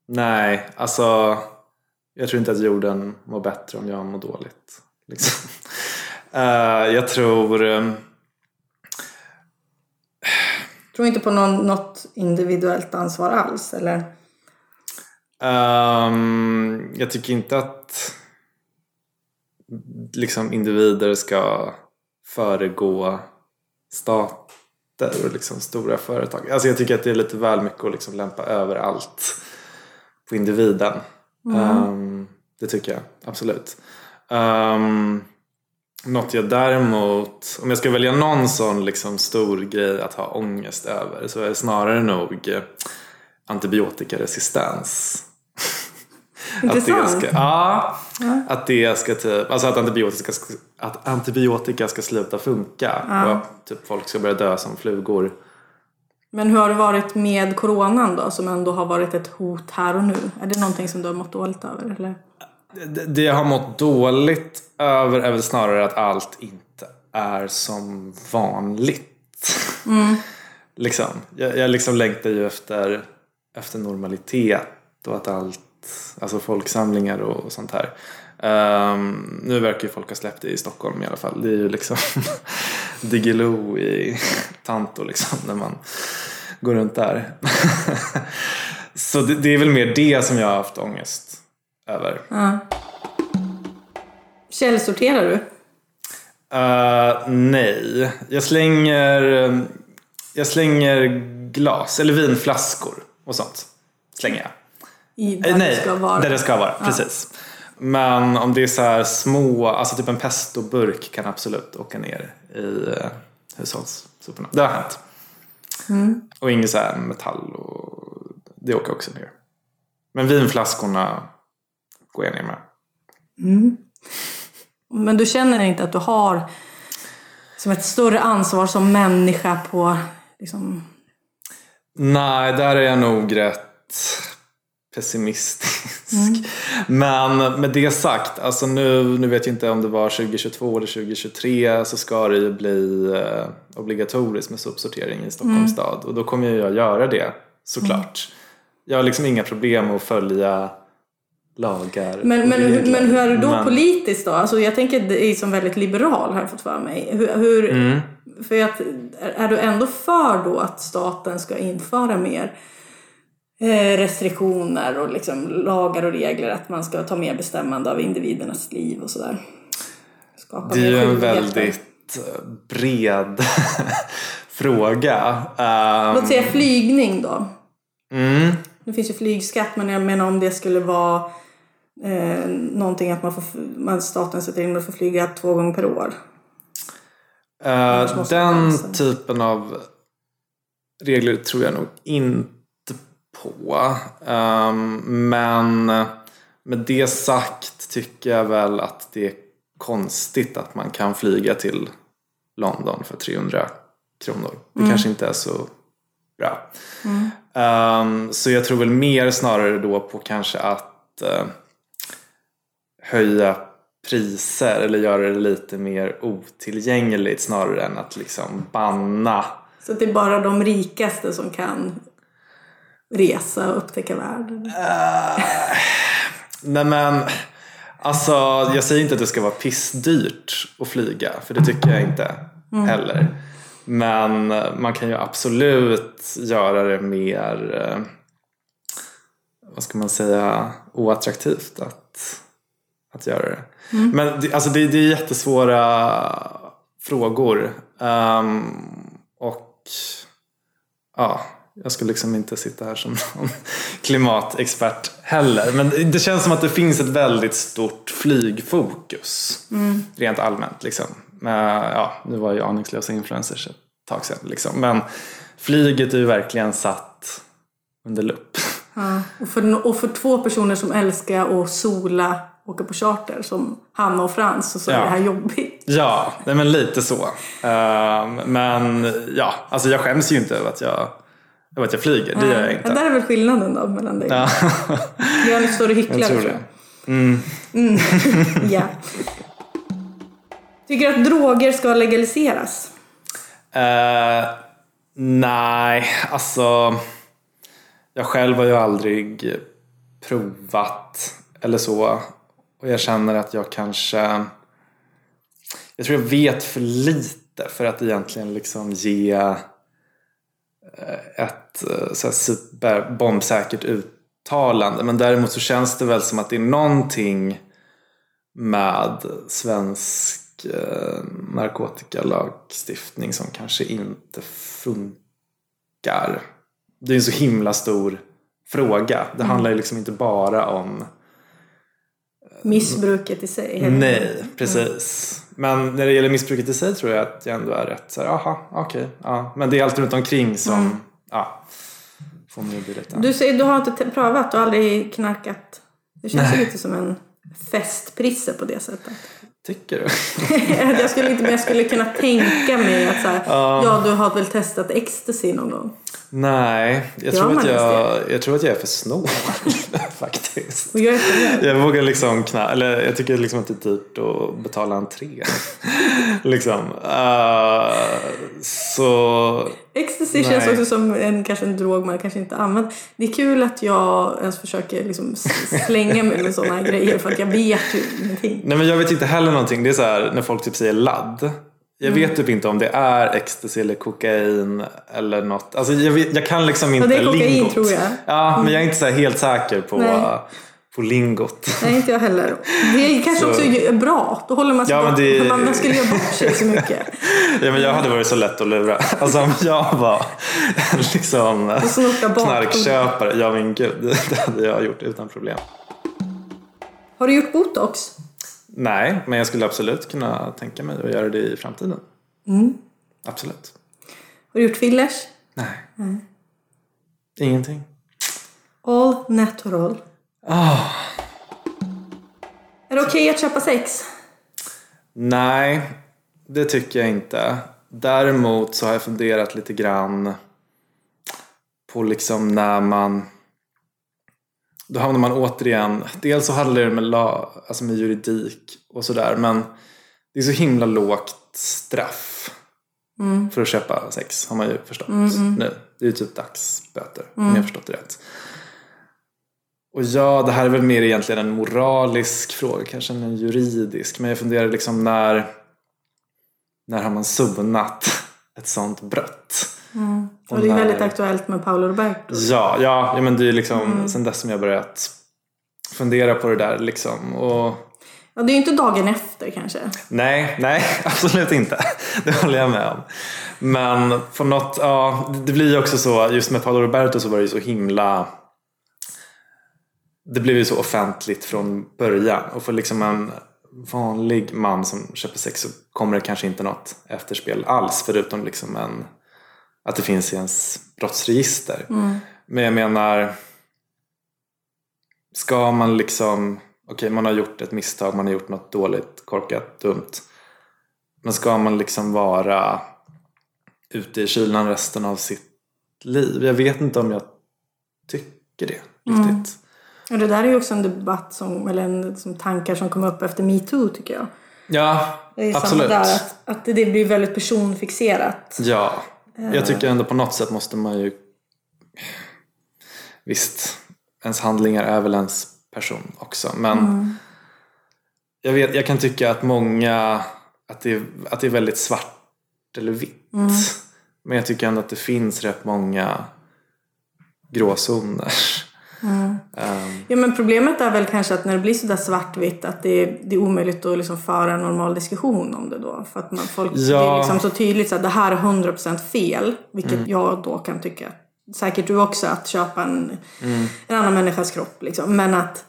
Nej, alltså jag tror inte att jorden mår bättre om jag mår dåligt. Liksom. Eh, jag tror... ehm, Tror inte på någon, något individuellt ansvar alls? Eller? ehm, jag tycker inte att liksom, individer ska föregå stater och liksom, stora företag. Alltså, jag tycker att det är lite väl mycket att liksom, lämpa över allt på individen. Ehm, det tycker jag, absolut. Um, något jag däremot, om jag ska välja någon sån liksom stor grej att ha ångest över så är det snarare nog eh, antibiotikaresistens. Att det Intressant. ska, ja, att det ska typ, alltså att antibiotika ska, att antibiotika ska sluta funka och att typ folk ska börja dö som flugor. Men hur har det varit med coronan då, som ändå har varit ett hot här och nu? Är det någonting som du har mått dåligt över? Eller? Det- Det jag har mått dåligt över är väl snarare att allt inte är som vanligt. liksom. Jag, jag liksom längtar ju efter, efter normalitet och att allt, alltså folksamlingar och, sånt här. Ehm, nu verkar ju folk ha släppt det i Stockholm i alla fall. Det är ju liksom Diggiloo i Tanto liksom när man går runt där. Så det, det är väl mer det som jag har haft ångest över. Källsorterar du? Uh, nej, jag slänger, jag slänger glas eller vinflaskor och sånt. Slänger jag. I, Eh, där nej, det ska vara? där det ska vara. Precis. Men om det är så här små, alltså typ en pestoburk kan absolut åka ner i uh, hushållssoporna. Det har hänt. Mm. Och inget så här metall och det åker också ner. Men vinflaskorna går jag ner med. Men du känner inte att du har som ett större ansvar som människa på liksom, Nej, där är jag nog rätt pessimistisk. Men med det sagt, alltså nu, nu vet jag inte om det var 2022 eller 2023 så ska det ju bli eh, obligatoriskt med sopsortering i Stockholms stad och då kommer jag göra det såklart. Jag har liksom inga problem att följa lagar Men, men, regler. men hur är du då Men- politiskt då? Alltså jag tänker är som väldigt liberal har jag fått för mig. Hur, hur, Mm. För att, är du ändå för då att staten ska införa mer restriktioner och liksom lagar och regler? Att man ska ta mer bestämmande av individernas liv och sådär? Skapa Det är ju en väldigt eh, bred fråga. Ehm, Låt säga flygning då. mm. Det finns ju flygskatt men jag menar om det skulle vara eh, någonting att man får, man, staten sätter in och får flyga två gånger per år. Eh, måste den typen av regler tror jag nog inte på. Ehm, men med det sagt tycker jag väl att det är konstigt att man kan flyga till London för 300 kronor. Det kanske inte är så bra. Ehm, så jag tror väl mer snarare då på kanske att eh, höja priser eller göra det lite mer otillgängligt snarare än att liksom banna. Så att det är bara de rikaste som kan resa och upptäcka världen. Nej men, alltså jag säger inte att det ska vara pissdyrt att flyga för det tycker jag inte heller. Men man kan ju absolut göra det mer, eh, vad ska man säga, oattraktivt att, att göra det. Men det, alltså det, det är jättesvåra frågor. Ehm, och ja, jag skulle liksom inte sitta här som någon klimatexpert heller. Men det känns som att det finns ett väldigt stort flygfokus. Rent allmänt. Liksom. Men, ja, nu var ju aningslösa influencers ett tag sedan. Liksom. Men flyget är ju verkligen satt under lupp. Ja. Och, för, och för två personer som älskar att sola, åka på charter som Hanna och Frans så, så är Ja. det här jobbigt. Ja, nej, men lite så. Ehm, men ja, alltså jag skäms ju inte över att jag, över att jag flyger. Det gör jag Ja, inte. där är väl skillnaden då mellan dig. Ja, Jag är lite större hycklare jag tror tror det. jag. Ja. Tycker du att droger ska legaliseras? Eh, nej, alltså. Jag själv har ju aldrig provat eller så. Och jag känner att jag kanske... Jag tror jag vet för lite för att egentligen liksom ge Eh, ett eh, så här super bombsäkert uttalande. Men däremot så känns det väl som att det är någonting med svensk eh, narkotikalagstiftning som kanske inte funkar. Det är en så himla stor fråga. Det handlar ju liksom inte bara om Missbruket i sig? Nej, precis. Men när det gäller missbruket i sig tror jag att jag ändå är rätt så här, aha, okej, ja. Men det är allt runt omkring som, ja, får mig att bli lite... Du säger du har inte te- prövat, du har aldrig knarkat. Det känns ju lite som en festprisse på det sättet. Tycker du? jag, skulle inte, men jag skulle kunna tänka mig att så här, ja du har väl testat ecstasy någon gång? Nej, jag Gör tror, att jag, jag tror att jag är för snål faktiskt. Och jag är för Jag vågar liksom knä, eller jag tycker liksom att det är dyrt att betala entré. liksom. Uh, så Ecstasy känns också som en, kanske en drog man kanske inte använt. Det är kul att jag ens försöker liksom slänga mig med sådana grejer för att jag vet ju ingenting. Nej men jag vet inte heller någonting. Det är så här när folk typ säger ladd. Jag Mm. vet typ inte om det är ecstasy eller kokain eller något. Alltså jag, vet, jag kan liksom inte det är kokain, lingot. tror jag. Ja, men jag är inte så helt säker på, Nej. på lingot. Nej, inte jag heller. Det är kanske Så- också är bra. Då håller man sig Ja, men bort. det- Man, skulle göra bort sig så mycket. Ja, men jag hade varit så lätt att lura. Alltså om jag var liksom knarkköpare. Ja men gud, det hade jag gjort utan problem. Har du gjort botox? Nej, men jag skulle absolut kunna tänka mig att göra det i framtiden. Absolut. Har du gjort fillers? Nej. Ingenting. All natural. Ah. Är det okej att köpa sex? Nej, det tycker jag inte. Däremot så har jag funderat lite grann på liksom när man då hamnar man återigen, dels så handlar det med, la, alltså med juridik och sådär men det är så himla lågt straff för att köpa sex har man ju förstått nu. Det är ju typ dagsböter om jag har förstått det rätt. Och ja, det här är väl mer egentligen en moralisk fråga kanske än en juridisk. Men jag funderar liksom när, när har man sonat ett sånt brott? Och det är när- väldigt aktuellt med Paolo Roberto. Ja, ja, ja men det är liksom sen dess som jag börjat fundera på det där liksom. Och Ja, det är ju inte dagen efter kanske. nej, nej, absolut inte. Det håller jag med om. Men på något, ja, det blir ju också så, just med Paolo Roberto så var det ju så himla det blev ju så offentligt från början och för liksom en vanlig man som köper sex så kommer det kanske inte något efterspel alls förutom liksom en, att det finns i ens brottsregister. Men jag menar, ska man liksom, okej man har gjort ett misstag, man har gjort något dåligt, korkat, dumt. Men ska man liksom vara ute i kylan resten av sitt liv? Jag vet inte om jag tycker det riktigt. Och det där är ju också en debatt som, eller en som tankar som kom upp efter metoo tycker jag. Ja, Det är absolut. där, att, att det blir väldigt personfixerat. Ja, jag tycker ändå på något sätt måste man ju... Visst, ens handlingar är väl ens person också. Men jag, vet, jag kan tycka att många, att det, att det är väldigt svart eller vitt. Men jag tycker ändå att det finns rätt många gråzoner. Ehm, Ja, men problemet är väl kanske att när det blir sådär svartvitt att det är, det är omöjligt att liksom föra en normal diskussion om det då. För att man, folk, det Ja. är liksom så tydligt så att det här är 100% fel. Vilket jag då kan tycka, säkert du också, att köpa en, en annan människas kropp. Liksom. Men att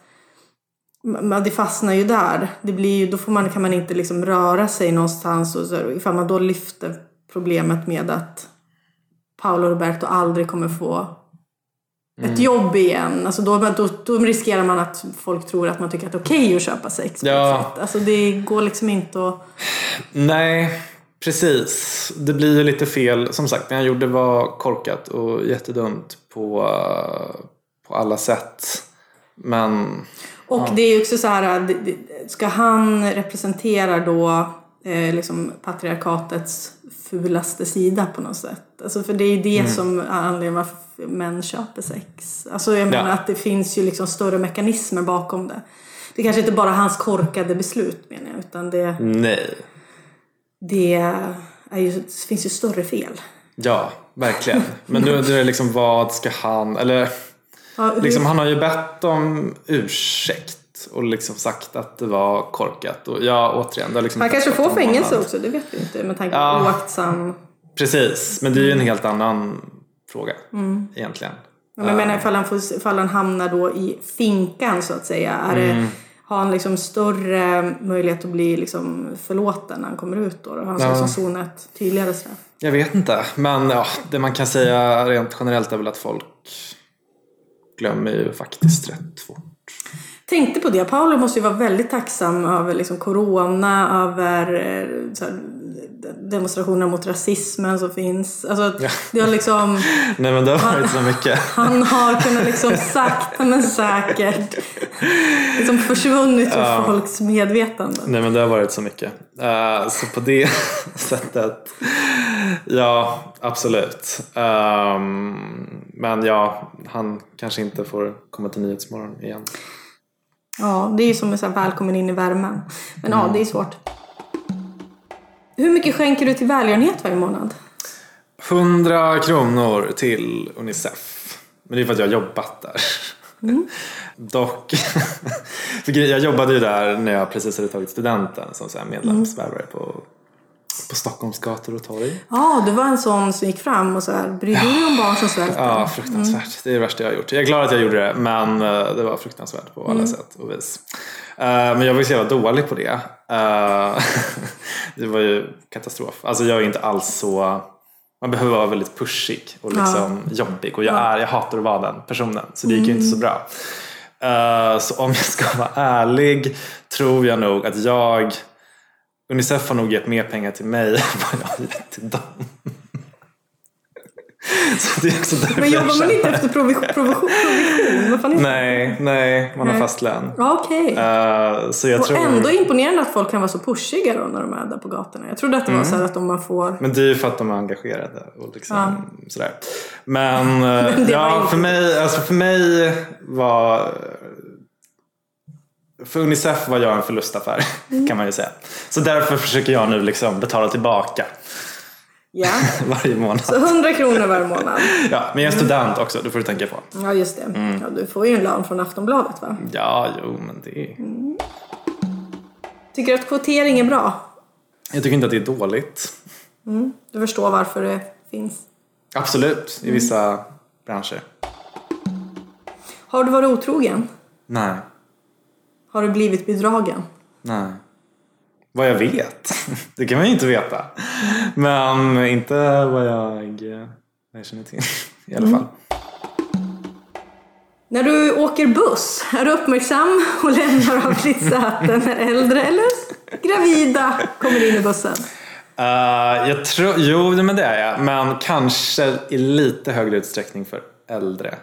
det fastnar ju där. Det blir ju, då får man, kan man inte liksom röra sig någonstans. Och så, ifall man då lyfter problemet med att Paolo Roberto aldrig kommer få ett jobb igen. Alltså då, då, då riskerar man att folk tror att man tycker att det är okej att köpa sex. Ja. Alltså det går liksom inte att... Nej, precis. Det blir ju lite fel. Som sagt, det han gjorde var korkat och jättedumt på, på alla sätt. Men Och det är ju också så här, ska han representera då eh, liksom patriarkatets fulaste sida på något sätt? Alltså för det är ju det som är anledningen varför män köper sex. Alltså jag menar Ja. att det finns ju liksom större mekanismer bakom det. Det är kanske inte bara hans korkade beslut menar jag, utan det, nej. det, är ju, det finns ju större fel. Ja, verkligen. Men nu är det liksom vad ska han... Eller Ja, liksom, han har ju bett om ursäkt och liksom sagt att det var korkat. Och ja, återigen. Det liksom han kanske får fängelse också, det vet vi inte med tanke på Ja. oaktsam... Precis, men det är ju en helt annan fråga Mm. egentligen. Ja, men jag menar ifall han, får, ifall han hamnar då i finkan så att säga. Är det, har han liksom större möjlighet att bli liksom förlåten när han kommer ut då? Har han Ja. liksom sonat tydligare straff? Jag vet inte, men ja, det man kan säga rent generellt är väl att folk glömmer ju faktiskt rätt fort. Tänkte på det, Paolo måste ju vara väldigt tacksam över liksom corona, över eh, här, demonstrationer mot rasismen som finns. Alltså, det har liksom, Nej men det har varit så mycket. han har kunnat liksom sakta men säkert liksom försvunnit ur folks medvetande. Nej men det har varit så mycket. Eh, så på det sättet, ja absolut. Ehm, men ja, han kanske inte får komma till Nyhetsmorgon igen. Ja, det är ju som här välkommen in i värmen. Men ja, det är svårt. Hur mycket skänker du till välgörenhet varje månad? 100 kronor till Unicef. Men det är för att jag har jobbat där. Dock, för grej- jag jobbade ju där när jag precis hade tagit studenten som så här medlemsvärvare på, på Stockholms gator och torg. Ja, du var en sån som gick fram och så här, bryr du dig om barn som svälter? Ja, fruktansvärt. Det är det värsta jag har gjort. Jag är glad att jag gjorde det, men eh, det var fruktansvärt på alla sätt och vis. Eh, Men jag var ju så jävla dålig på det. Eh, Det var ju katastrof. Alltså jag är inte alls så... Man behöver vara väldigt pushig och liksom jobbig. Och jag, är, jag hatar att vara den personen. Så det gick ju inte så bra. Eh, Så om jag ska vara ärlig tror jag nog att jag... Unicef har nog gett mer pengar till mig än vad jag har gett till dem. Så det är också därför Men jobbar man inte efter provision? provision, provision? Nej, nej, man har Nej. fast lön. Ja, okej. Eh, så jag Och tror... ändå imponerande att folk kan vara så pushiga då när de är där på gatorna. Jag trodde att det var så här att om man får... Men det är ju för att de är engagerade och liksom sådär. Men, eh, Men ja, för mig, alltså för mig var... För Unicef var jag en förlustaffär Mm. kan man ju säga. Så därför försöker jag nu liksom betala tillbaka Ja. varje månad. Så 100 kronor varje månad. Ja, men jag är student också, det får du tänka på. Ja, just det. Ja, du får ju en lön från Aftonbladet va? Ja, jo, men det är... Tycker du att kvotering är bra? Jag tycker inte att det är dåligt. Du förstår varför det finns. Absolut, i vissa branscher. Har du varit otrogen? Nej, Har du blivit bedragen? nej. vad jag vet. Det kan man ju inte veta. Men inte vad jag, vad jag känner till i alla fall. När du åker buss, är du uppmärksam och lämnar av ditt säte när äldre eller gravida kommer in i bussen? Uh, jag tror, jo, men det är jag. Men kanske i lite högre utsträckning för äldre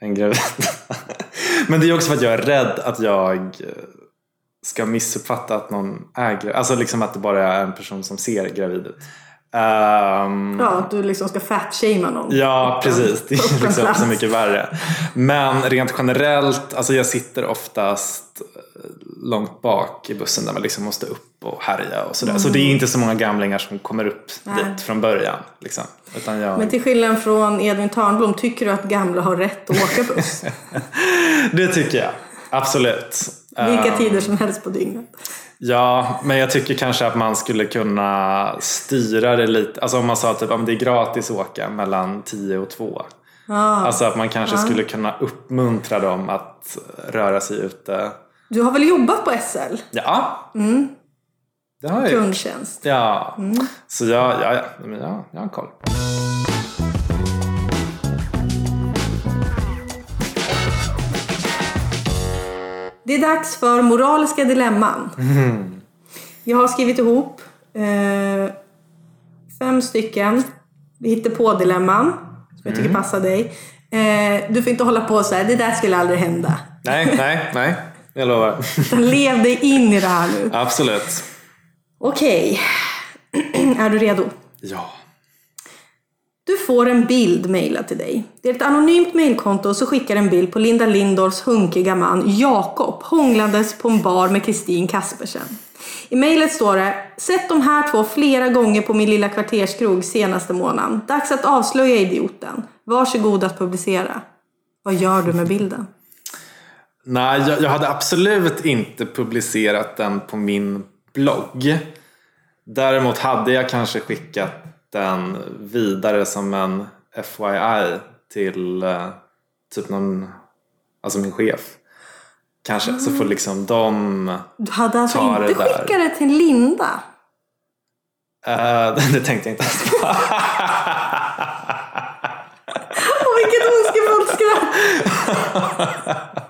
än gravida. men det är också för att jag är rädd att jag ska missuppfatta att någon är gravid. Alltså liksom att det bara är en person som ser gravid ut. Um, ja, att du liksom ska fatshamea någon. Ja, precis. Det är liksom så mycket värre. Men rent generellt, alltså jag sitter oftast eh, långt bak i bussen där man liksom måste upp och härja och sådär. Mm. Så det är inte så många gamlingar som kommer upp Nej. dit från början. Liksom. Jag... Men till skillnad från Edvin Törnblom, tycker du att gamla har rätt att åka buss? det tycker jag. Absolut. Vilka um, tider som helst på dygnet. Ja, men jag tycker kanske att man skulle kunna styra det lite. Alltså om man sa typ om det är gratis att åka mellan 10 och 2. Ah. Alltså att man kanske ah. skulle kunna uppmuntra dem att röra sig ute. Du har väl jobbat på SL? Ja. Mm. Det har jag Kundtjänst. Ja, mm. så jag, ja, ja, men jag, jag har koll. Det är dags för moraliska dilemman. Mm. Jag har skrivit ihop eh, fem stycken hittar på dilemman som jag tycker mm. passar dig. Eh, du får inte hålla på så här, det där skulle aldrig hända. Nej, nej, nej. Jag lovar. lev dig in i det här nu. Absolut. Okej. Är du redo? Ja. Du får en bild mejlad till dig. Det är ett anonymt mejlkonto som skickar en bild på Linda Lindorffs hunkiga man Jakob hånglandes på en bar med Kristin Kaspersen. I mejlet står det Sett de här två flera gånger på min lilla kvarterskrog senaste månaden. Dags att avslöja idioten. Varsågod att publicera. Vad gör du med bilden? Nej, jag, jag hade absolut inte publicerat den på min blogg. Däremot hade jag kanske skickat den vidare som en FYI till uh, typ någon, alltså min chef. Kanske, mm. så får liksom de Du hade alltså inte det skickat det till Linda? Uh, det tänkte jag inte ens på. Åh, vilket ondskefullt skratt!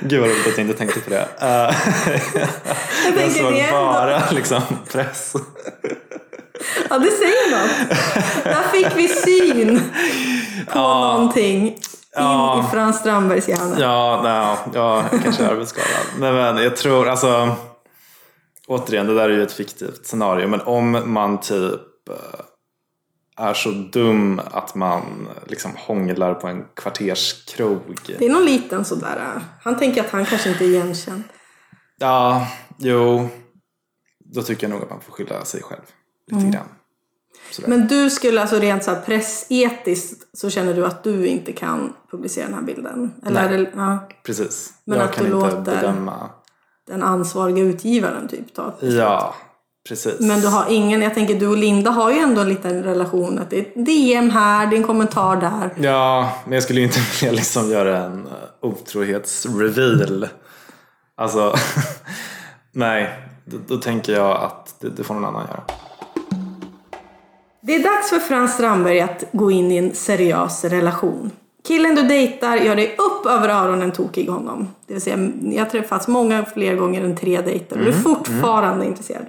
Gud vad roligt att jag inte tänkte på det. Uh, jag, jag såg bara liksom press. Ja, det säger något. Där fick vi syn på ja. någonting in ja. i Frans Strandbergs hjärna. Ja, nej, ja kanske är arbetsskadad. Nej, men jag tror, alltså återigen, det där är ju ett fiktivt scenario, men om man typ eh, är så dum att man liksom hånglar på en kvarterskrog. Det är någon liten sådär. Han tänker att han kanske inte är igenkänd. Ja, jo. Då tycker jag nog att man får skylla sig själv lite mm. grann. Sådär. Men du skulle alltså rent så här pressetiskt så känner du att du inte kan publicera den här bilden? Eller Nej, det, ja. precis. Men jag att kan du inte låter bedöma. den ansvariga utgivaren typ ta Ja, precis. Men du har ingen, jag tänker du och Linda har ju ändå en liten relation att det är DM här, det är en kommentar där. Ja, men jag skulle ju inte vilja liksom göra en eh, otrohetsreveal. Alltså, nej, då, då, tänker jag att det, det får någon annan göra. Det är dags för Frans Strandberg att gå in i en seriös relation. Killen du dejtar gör dig upp över öronen tokig honom. Det vill säga, jag har träffats många fler gånger än tre dejter och mm, du är mm, fortfarande mm. intresserad.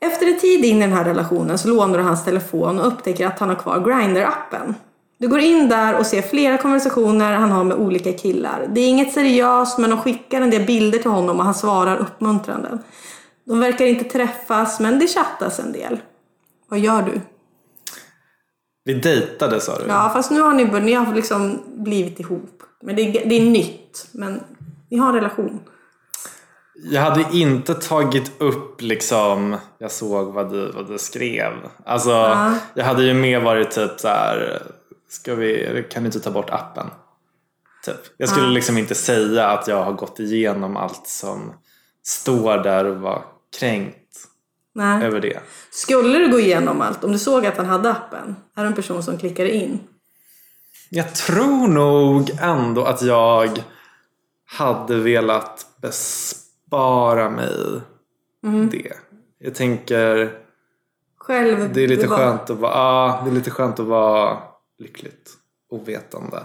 Efter en tid in i den här relationen så lånar du hans telefon och upptäcker att han har kvar Grindr-appen. Du går in där och ser flera konversationer han har med olika killar. Det är inget seriöst men de skickar en del bilder till honom och han svarar uppmuntrande. De verkar inte träffas men det chattas en del. Vad gör du? Vi dejtade sa du? Ja, fast nu har ni, ni har liksom blivit ihop. Men det är, det är nytt. Men ni har en relation. Jag hade inte tagit upp liksom, jag såg vad du, vad du skrev. Alltså, ja. jag hade ju mer varit typ så här, ska vi, kan du inte ta bort appen? Typ. Jag skulle ja. liksom inte säga att jag har gått igenom allt som står där och var kränkt Nej. över det. Skulle du gå igenom allt, om du såg att han hade appen, är du en person som klickar in? Jag tror nog ändå att jag hade velat bespara mig det. Jag tänker Själv det är lite skönt att vara, ja, det är lite skönt att vara lyckligt ovetande.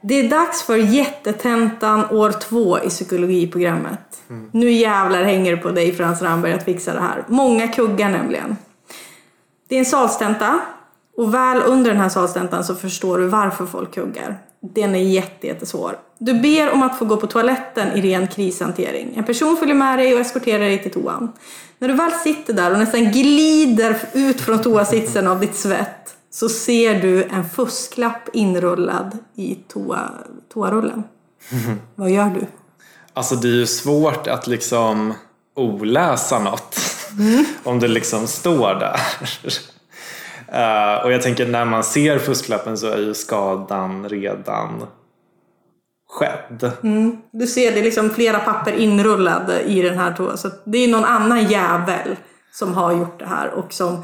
Det är dags för jättetentan år två i psykologiprogrammet. Nu jävlar hänger det på dig Frans Ramberg att fixa det här. Många kuggar nämligen. Det är en salstenta och väl under den här salstentan så förstår du varför folk kuggar. Den är jätte, jättesvår. Du ber om att få gå på toaletten i ren krishantering. En person följer med dig och eskorterar dig till toan. När du väl sitter där och nästan glider ut från toasitsen av ditt svett så ser du en fusklapp inrullad i toa, toarullen. Vad gör du? Alltså det är ju svårt att liksom oläsa något om det liksom står där. Eh, och jag tänker när man ser fusklappen så är ju skadan redan skedd. Du ser det är liksom flera papper inrullade i den här toan. Så det är någon annan jävel som har gjort det här. Och som,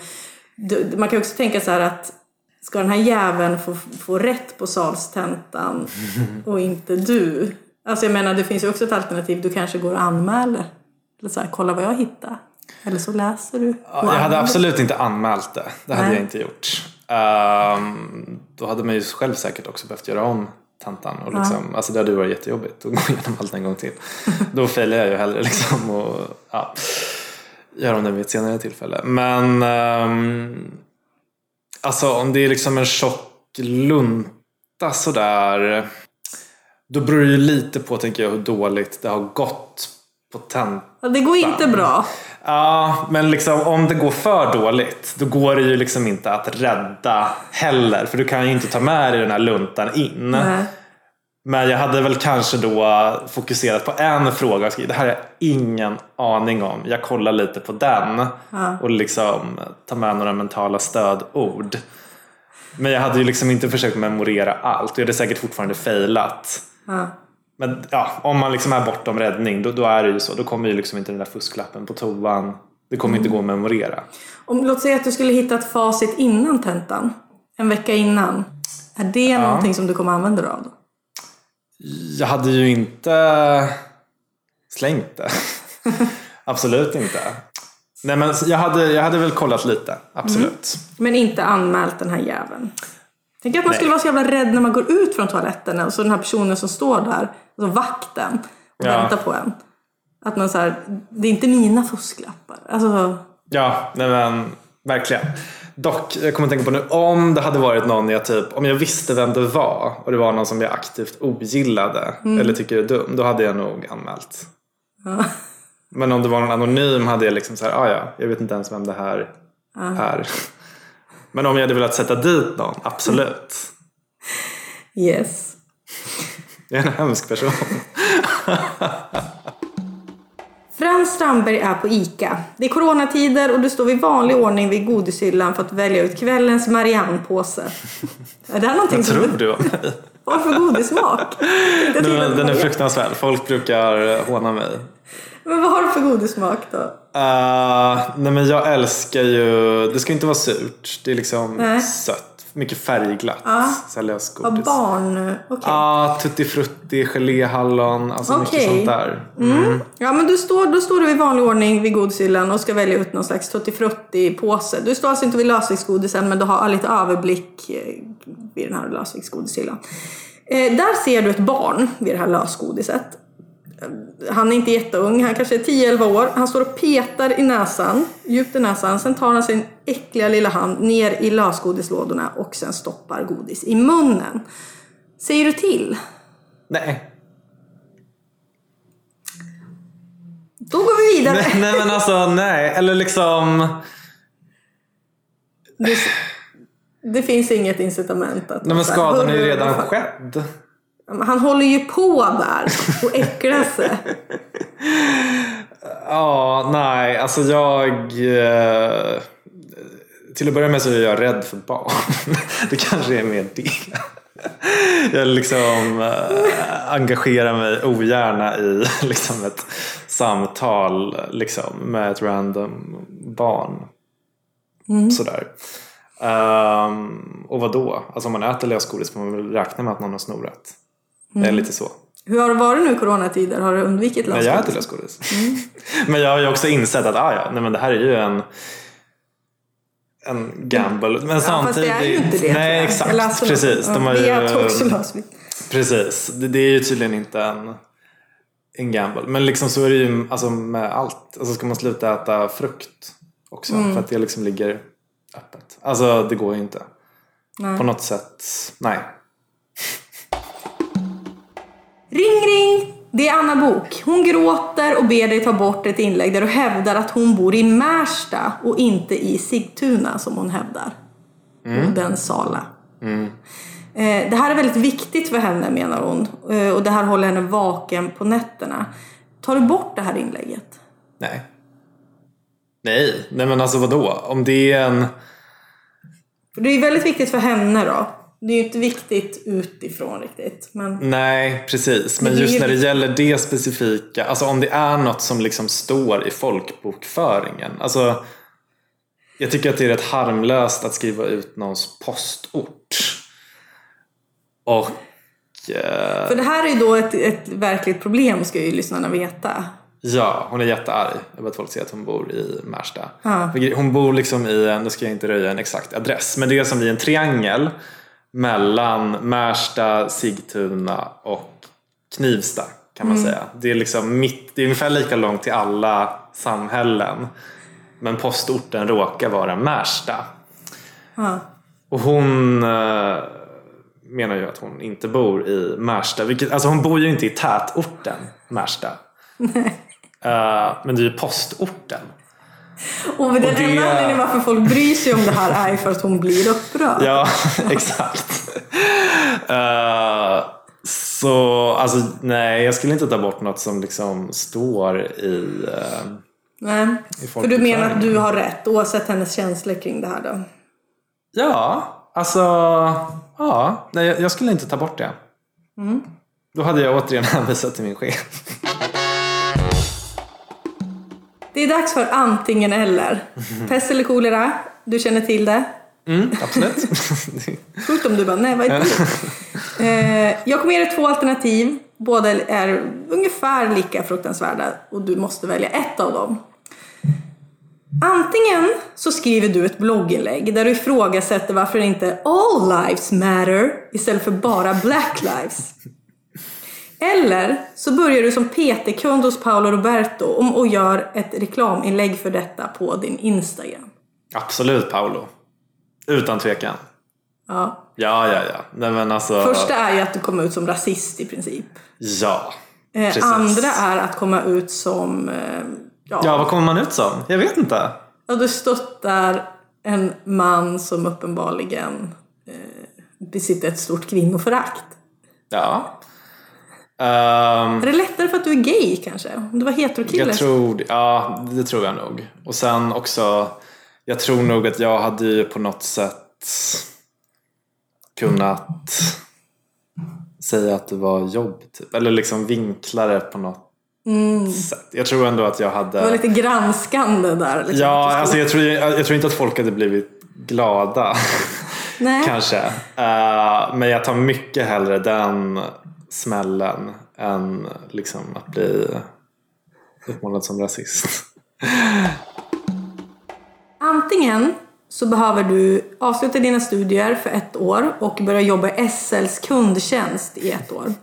man kan också tänka så här att ska den här jäveln få, få rätt på salstentan och inte du? Alltså jag menar det finns ju också ett alternativ. Du kanske går och anmäler. Eller så här, kolla vad jag hittar. Eller så läser du. Ja, Jag hade absolut inte anmält det. Det hade Nej. jag inte gjort. Ehm, då hade man ju själv säkert också behövt göra om tentan. Och liksom, alltså det hade varit jättejobbigt att gå igenom allt en gång till. Då failar jag ju hellre liksom och ja, gör om det vid ett senare tillfälle. Men ehm, alltså om det är liksom en tjock lunta sådär. Då beror det ju lite på tänker jag hur dåligt det har gått på. Ja, det går inte bra. Ja, men liksom, om det går för dåligt då går det ju liksom inte att rädda heller. För du kan ju inte ta med dig den här luntan in. Nej. Men jag hade väl kanske då fokuserat på en fråga och skrivit det här har jag ingen aning om. Jag kollar lite på den och liksom ta med några mentala stödord. Men jag hade ju liksom inte försökt memorera allt och jag hade säkert fortfarande failat. Ja. Men ja, om man liksom är bortom räddning då, då är det ju så. Då kommer ju liksom inte den där fusklappen på toan. Det kommer inte gå att memorera. Om, låt säga att du skulle hitta ett facit innan tentan. En vecka innan. Är det någonting som du kommer använda dig av då? Jag hade ju inte slängt det. Absolut inte. Nej men jag hade, jag hade väl kollat lite, absolut. Men inte anmält den här jäveln. Tänk att man Nej. skulle vara så jävla rädd när man går ut från toaletten och så den här personen som står där, alltså vakten, och Ja. väntar på en. Att man så här, det är inte mina fusklappar. Alltså, Ja, nej men verkligen. Dock, jag kommer att tänka på nu, om det hade varit någon jag typ, om jag visste vem det var och det var någon som jag aktivt ogillade eller tycker är dum, då hade jag nog anmält. Men om det var någon anonym hade jag liksom så här, ah, ja, jag vet inte ens vem det här är. Men om jag hade velat sätta dit någon, absolut. yes. Jag är en hemsk person. Frans Strandberg är på ICA. Det är coronatider och du står vid vanlig ordning vid godishyllan för att välja ut kvällens Marianne-påse. Är det här någonting Vad tror du om mig? Vad för godissmak? Den, är fruktansvärd. Folk brukar håna mig. Men vad har du för godissmak då? Uh, nej men jag älskar ju, det ska inte vara surt. Det är liksom Nej. sött. Mycket färgglatt. Ja. Så här Vad lösgodis. barn... Okej. Ja, tutti frutti, geléhallon. Alltså mycket Okej. sånt där. Ja, men du står, då står du i vanlig ordning vid godishyllan och ska välja ut någon slags tuttifrutti-påse. Du står alltså inte vid lösviktsgodisen, men du har lite överblick eh, vid den här lösviktsgodishyllan. Eh, där ser du ett barn vid det här lösgodiset. Han är inte jätteung, han kanske är 10-11 år. Han står och petar i näsan, djupt i näsan. Sen tar han sin äckliga lilla hand ner i lösgodislådorna och sen stoppar godis i munnen. Säger du till? Nej. Då går vi vidare. nej. Nej men alltså nej. Eller liksom. Det, det finns inget incitament att... Nej men skadan är ju "Hurra, redan vad fan." skedd. Han håller ju på där och äcklar sig. Ja, nej. Alltså jag... Eh, till att börja med så är jag rädd för barn. Det kanske är mer det. Jag liksom eh, engagerar mig ogärna i liksom ett samtal liksom, med ett random barn. Sådär. Um, och vad då? Alltså om man äter lösgodis får man väl räkna med att någon har snorat. Det är lite så. Hur har det varit nu i coronatider? Har du undvikit Nej, jag äter lösgodis? lösgodis. Men jag har ju också insett att ah, ja, nej, men det här är ju en en gamble. Men Ja, fast det är ju inte det. Nej, exakt. Alltså, precis. De har ju, lösvikt. Precis. Det, det är ju tydligen inte en, en gamble. Men liksom så är det ju alltså, med allt. Alltså ska man sluta äta frukt också Mm. för att det liksom ligger öppet. Alltså det går ju inte. Nej. På något sätt. Nej. Ring ring! Det är Anna Bok. Hon gråter och ber dig ta bort ett inlägg där du hävdar att hon bor i Märsta och inte i Sigtuna som hon hävdar. Odensala. Eh, Det här är väldigt viktigt för henne menar hon Eh, och det här håller henne vaken på nätterna. Tar du bort det här inlägget? Nej. Nej, nej men alltså vadå? Om det är en... Det är väldigt viktigt för henne då. Det är ju inte viktigt utifrån riktigt. Men Nej, precis. Men just ju när det gäller det specifika, alltså om det är något som liksom står i folkbokföringen. Alltså, jag tycker att det är rätt harmlöst att skriva ut någons postort. Och... Eh, För det här är ju då ett, ett verkligt problem ska ju lyssnarna veta. ja, hon är jättearg över att folk säger att hon bor i Märsta. Ja. Hon bor liksom i en, nu ska jag inte röja en exakt adress, men det är som i en triangel mellan Märsta, Sigtuna och Knivsta kan man säga. Det är liksom mitt, det är ungefär lika långt till alla samhällen. Men postorten råkar vara Märsta. Ja. Och hon eh, menar ju att hon inte bor i Märsta. Vilket, alltså hon bor ju inte i tätorten Märsta. Eh, men det är ju postorten. Och den Och det- enda anledningen varför folk bryr sig om det här är för att hon blir upprörd. Ja, exakt. Eh, så alltså nej, jag skulle inte ta bort något som liksom står i... eh, Nej. I För du menar att du har rätt oavsett hennes känslor kring det här då? ja, alltså... Ja, nej, jag- skulle inte ta bort det. Då hade jag återigen hänvisat till min chef. Det är dags för antingen eller. Pest eller kolera? Du känner till det? Mm, absolut. Sjukt om du bara, nej vad är det? eh, Jag kommer ge dig två alternativ. Båda är ungefär lika fruktansvärda och du måste välja ett av dem. Antingen så skriver du ett blogginlägg där du ifrågasätter varför inte all lives matter istället för bara black lives. Eller så börjar du som PT-kund hos Paolo Roberto och gör ett reklaminlägg för detta på din Instagram. absolut Paolo. Utan tvekan. Ja. Ja, ja, ja. Nej, men alltså... Första är ju att du kommer ut som rasist i princip. Ja. Eh, Precis. andra är att komma ut som... Eh, ja, Ja, vad kommer man ut som? Jag vet inte. ja, du stöttar en man som uppenbarligen eh, besitter ett stort kvinnoförakt. Ja. Ehm, Är det lättare för att du är gay kanske? Om du var heterokille? Jag tror, ja det tror jag nog. Och sen också, jag tror nog att jag hade ju på något sätt kunnat säga att det var jobb. Typ. Eller liksom vinkla det på något sätt. Jag tror ändå att jag hade... Det var lite granskande där. Liksom, Ja, alltså jag tror, jag, jag tror inte att folk hade blivit glada. Nej. Kanske. Eh, men jag tar mycket hellre den smällen än liksom att bli uppmålad som rasist. Antingen så behöver du avsluta dina studier för ett år och börja jobba i SLs kundtjänst i ett år.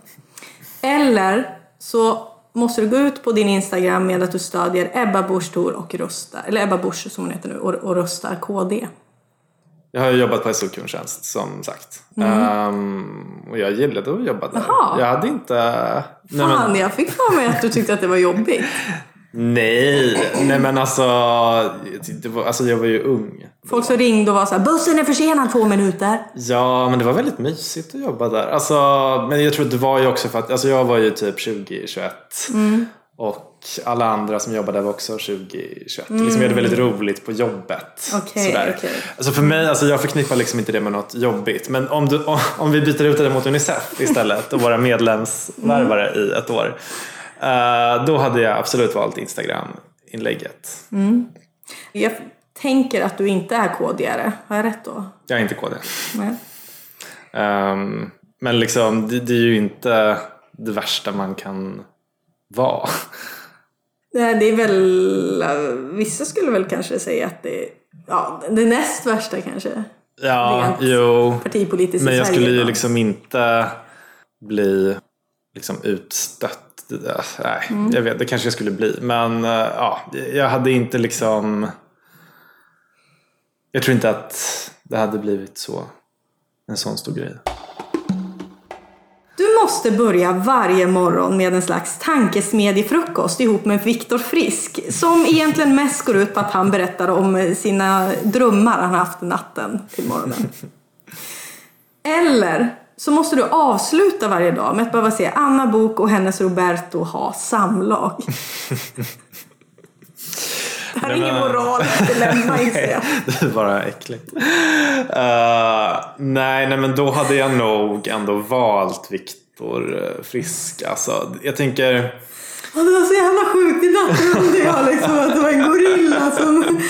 Eller så måste du gå ut på din Instagram med att du stödjer Ebba Busch Thor och röstar, eller Ebba Busch som hon heter nu, och, och röstar KD. Jag har jobbat på SO-kundtjänst som sagt. Ehm, och jag gillade att jobba där. Jaha. Jag hade inte... Nej, Fan, men, jag fick för mig att du tyckte att det var jobbigt. nej, nej men alltså, var, alltså jag var ju ung. Folk som ringde och var så här, bussen är försenad två minuter. Ja, men det var väldigt mysigt att jobba där. Alltså, men jag tror att det var ju också för att alltså jag var ju typ 20-21. Och alla andra som jobbade där var också 20-21. Liksom, jag hade väldigt roligt på jobbet. Sådär. okej. Alltså för mig, alltså jag förknippar liksom inte det med något jobbigt. Men om, du, om, om vi byter ut det mot Unicef istället och våra medlemsvärvare i ett år. eh, då hade jag absolut valt Instagram-inlägget. Jag tänker att du inte är KD-are. Har jag rätt då? Jag är inte KD. Nej. Ehm, men liksom, det, det är ju inte det värsta man kan vara. Nej, det är väl, vissa skulle väl kanske säga att det är ja, det näst värsta kanske. Ja, Rent jo. Partipolitiskt Men jag Sverige skulle ju liksom inte bli liksom utstött. Nej, Mm. jag vet, det kanske jag skulle bli. Men eh, ja, jag hade inte liksom... Jag tror inte att det hade blivit så. En sån stor grej. Måste börja varje morgon med en slags tankesmedjefrukost ihop med Viktor Frisk. Som egentligen mest går ut på att han berättar om sina drömmar han haft natten till morgonen. Eller så måste du avsluta varje dag med att behöva se Anna Bok och hennes Roberto ha samlag. Det här är ingen moraliskt dilemma inser jag. det är bara äckligt. Eh, nej, nej, men då hade jag nog ändå valt Viktor eh, Frisk. Alltså, jag tänker... Och det var så jävla sjukt. I natt drömde jag liksom att det var en gorilla som...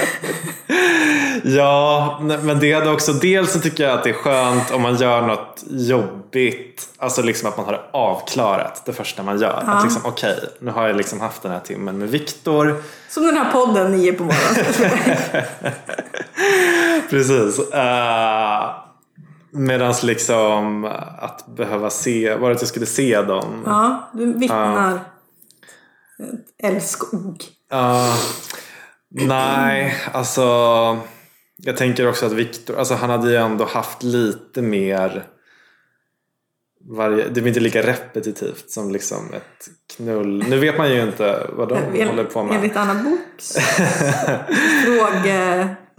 Ja, men det hade också... Dels så tycker jag att det är skönt om man gör något jobbigt. Alltså liksom att man har det avklarat det första man gör. Att liksom, okej, nu har jag liksom haft den här timmen med Viktor. Som den här podden nio på morgonen. Precis. Uh, Medan liksom att behöva se, var att jag skulle se dem? Ja, du vittnar. Ett älskog. Ja, nej, alltså jag tänker också att Viktor, alltså han hade ju ändå haft lite mer varje, det blir inte lika repetitivt som liksom ett knull. Nu vet man ju inte vad de En- håller på med. Enligt Anna Boks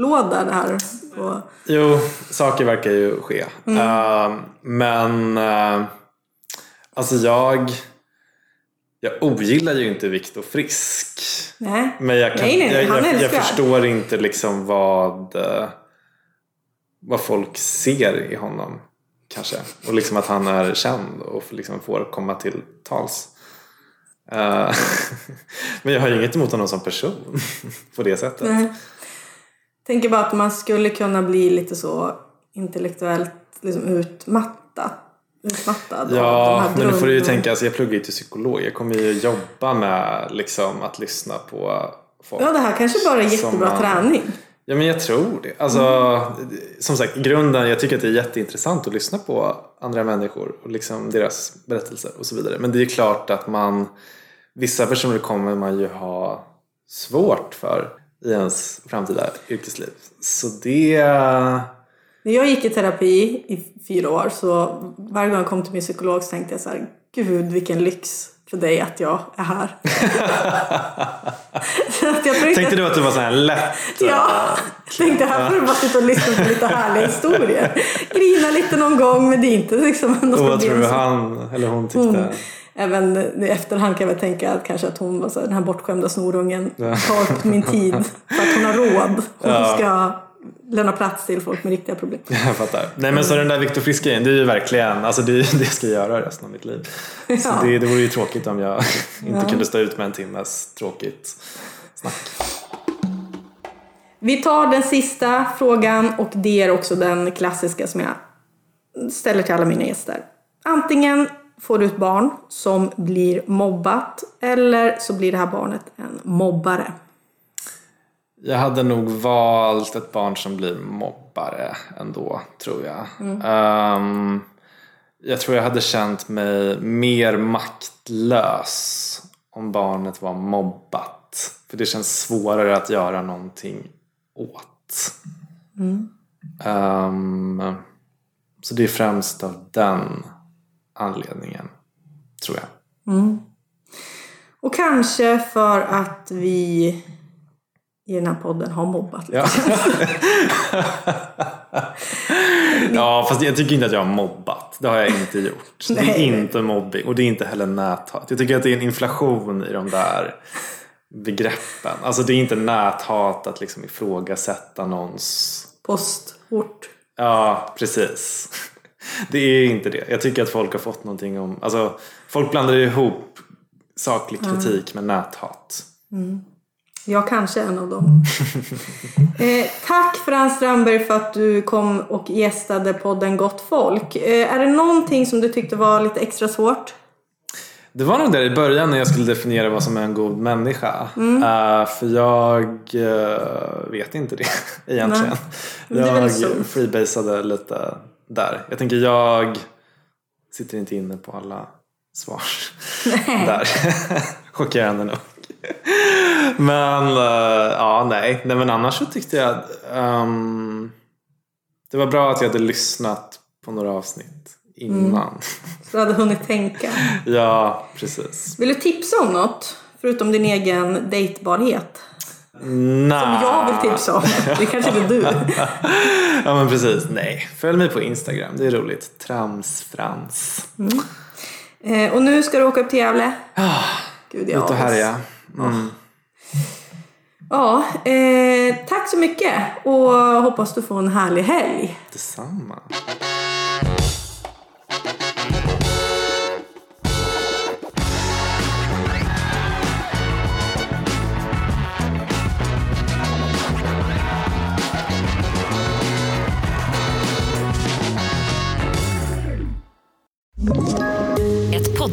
frågelåda där. Och, Jo, saker verkar ju ske. Mm. Eh, men eh, alltså jag jag ogillar ju inte Viktor Frisk. nej. Men jag, kan, Nej, nej, nej, jag, jag, jag förstår inte liksom vad, eh, vad folk ser i honom. Kanske. Och liksom att han är känd och liksom får komma till tals. Eh, Men jag har ju inget emot honom som person på det sättet. nej. Tänker bara att man skulle kunna bli lite så intellektuellt liksom utmattad. Utmattad Ja, men nu får du ju tänka, alltså jag pluggar ju till psykolog. Jag kommer ju jobba med liksom att lyssna på folk. Ja, det här kanske bara är jättebra man- träning. Ja men jag tror det. Alltså, Som sagt, grunden, jag tycker att det är jätteintressant att lyssna på andra människor och liksom deras berättelser och så vidare. Men det är klart att man, vissa personer kommer man ju ha svårt för i ens framtida yrkesliv. Så det... När jag gick i terapi i fyra år så varje gång jag kom till min psykolog så tänkte jag så här, gud vilken lyx för dig att jag är här. Jag Tänkte du att det var så här lätt? Ja, jag tänkte här får du bara sitta och lyssna på lite härliga historier. Grina lite någon gång men det är inte liksom något Och vad tror du han eller hon tyckte? Hon, även i efterhand kan jag väl tänka att kanske att hon var så här, den här bortskämda snorungen tar upp min tid för att hon har råd. Hon ska lämna plats till folk med riktiga problem. Jag fattar. Nej men så den där Viktor Frisk grejen, det är ju verkligen, alltså det är det jag ska göra resten av mitt liv. Så Ja. det, det vore ju tråkigt om jag inte Ja. kunde stå ut med en timmes tråkigt snack. Vi tar den sista frågan och det är också den klassiska som jag ställer till alla mina gäster. Antingen får du ett barn som blir mobbat eller så blir det här barnet en mobbare. Jag hade nog valt ett barn som blir mobbare ändå, tror jag. Ehm, jag tror jag hade känt mig mer maktlös om barnet var mobbat. För det känns svårare att göra någonting åt. Ehm, så det är främst av den anledningen, tror jag. Och kanske för att vi i den här podden har mobbat lite. Ja. ja, fast jag tycker inte att jag har mobbat. Det har jag inte gjort. Det är inte mobbing och det är inte heller näthat. Jag tycker att det är en inflation i de där begreppen. Alltså det är inte näthat att liksom ifrågasätta någons... Postort. Ja, precis. Det är inte det. Jag tycker att folk har fått någonting om... Alltså, folk blandar ihop saklig kritik med näthat. Jag kanske är en av dem. eh, tack Frans Strandberg för att du kom och gästade podden Gott Folk. Eh, är det någonting som du tyckte var lite extra svårt? Det var nog där i början när jag skulle definiera vad som är en god människa. Mm. Eh, för jag eh, vet inte det egentligen. Väl Jag sunt. freebasade lite där. Jag tänker jag sitter inte inne på alla svar där. Chockerande nog. Men eh, ja, nej. nej. Men annars så tyckte jag ehm, det var bra att jag hade lyssnat på några avsnitt innan. Så du hade hunnit tänka. Ja, precis. Vill du tipsa om något? Förutom din egen dejtbarhet. Nej. Som jag vill tipsa om. Det kanske inte du. Ja men precis, nej. Följ mig på Instagram, det är roligt. Tramsfrans. Eh, och nu ska du åka upp till Gävle. Gud, jag Ut och härja. Mm. Ja, eh, tack så mycket och hoppas du får en härlig helg. Detsamma.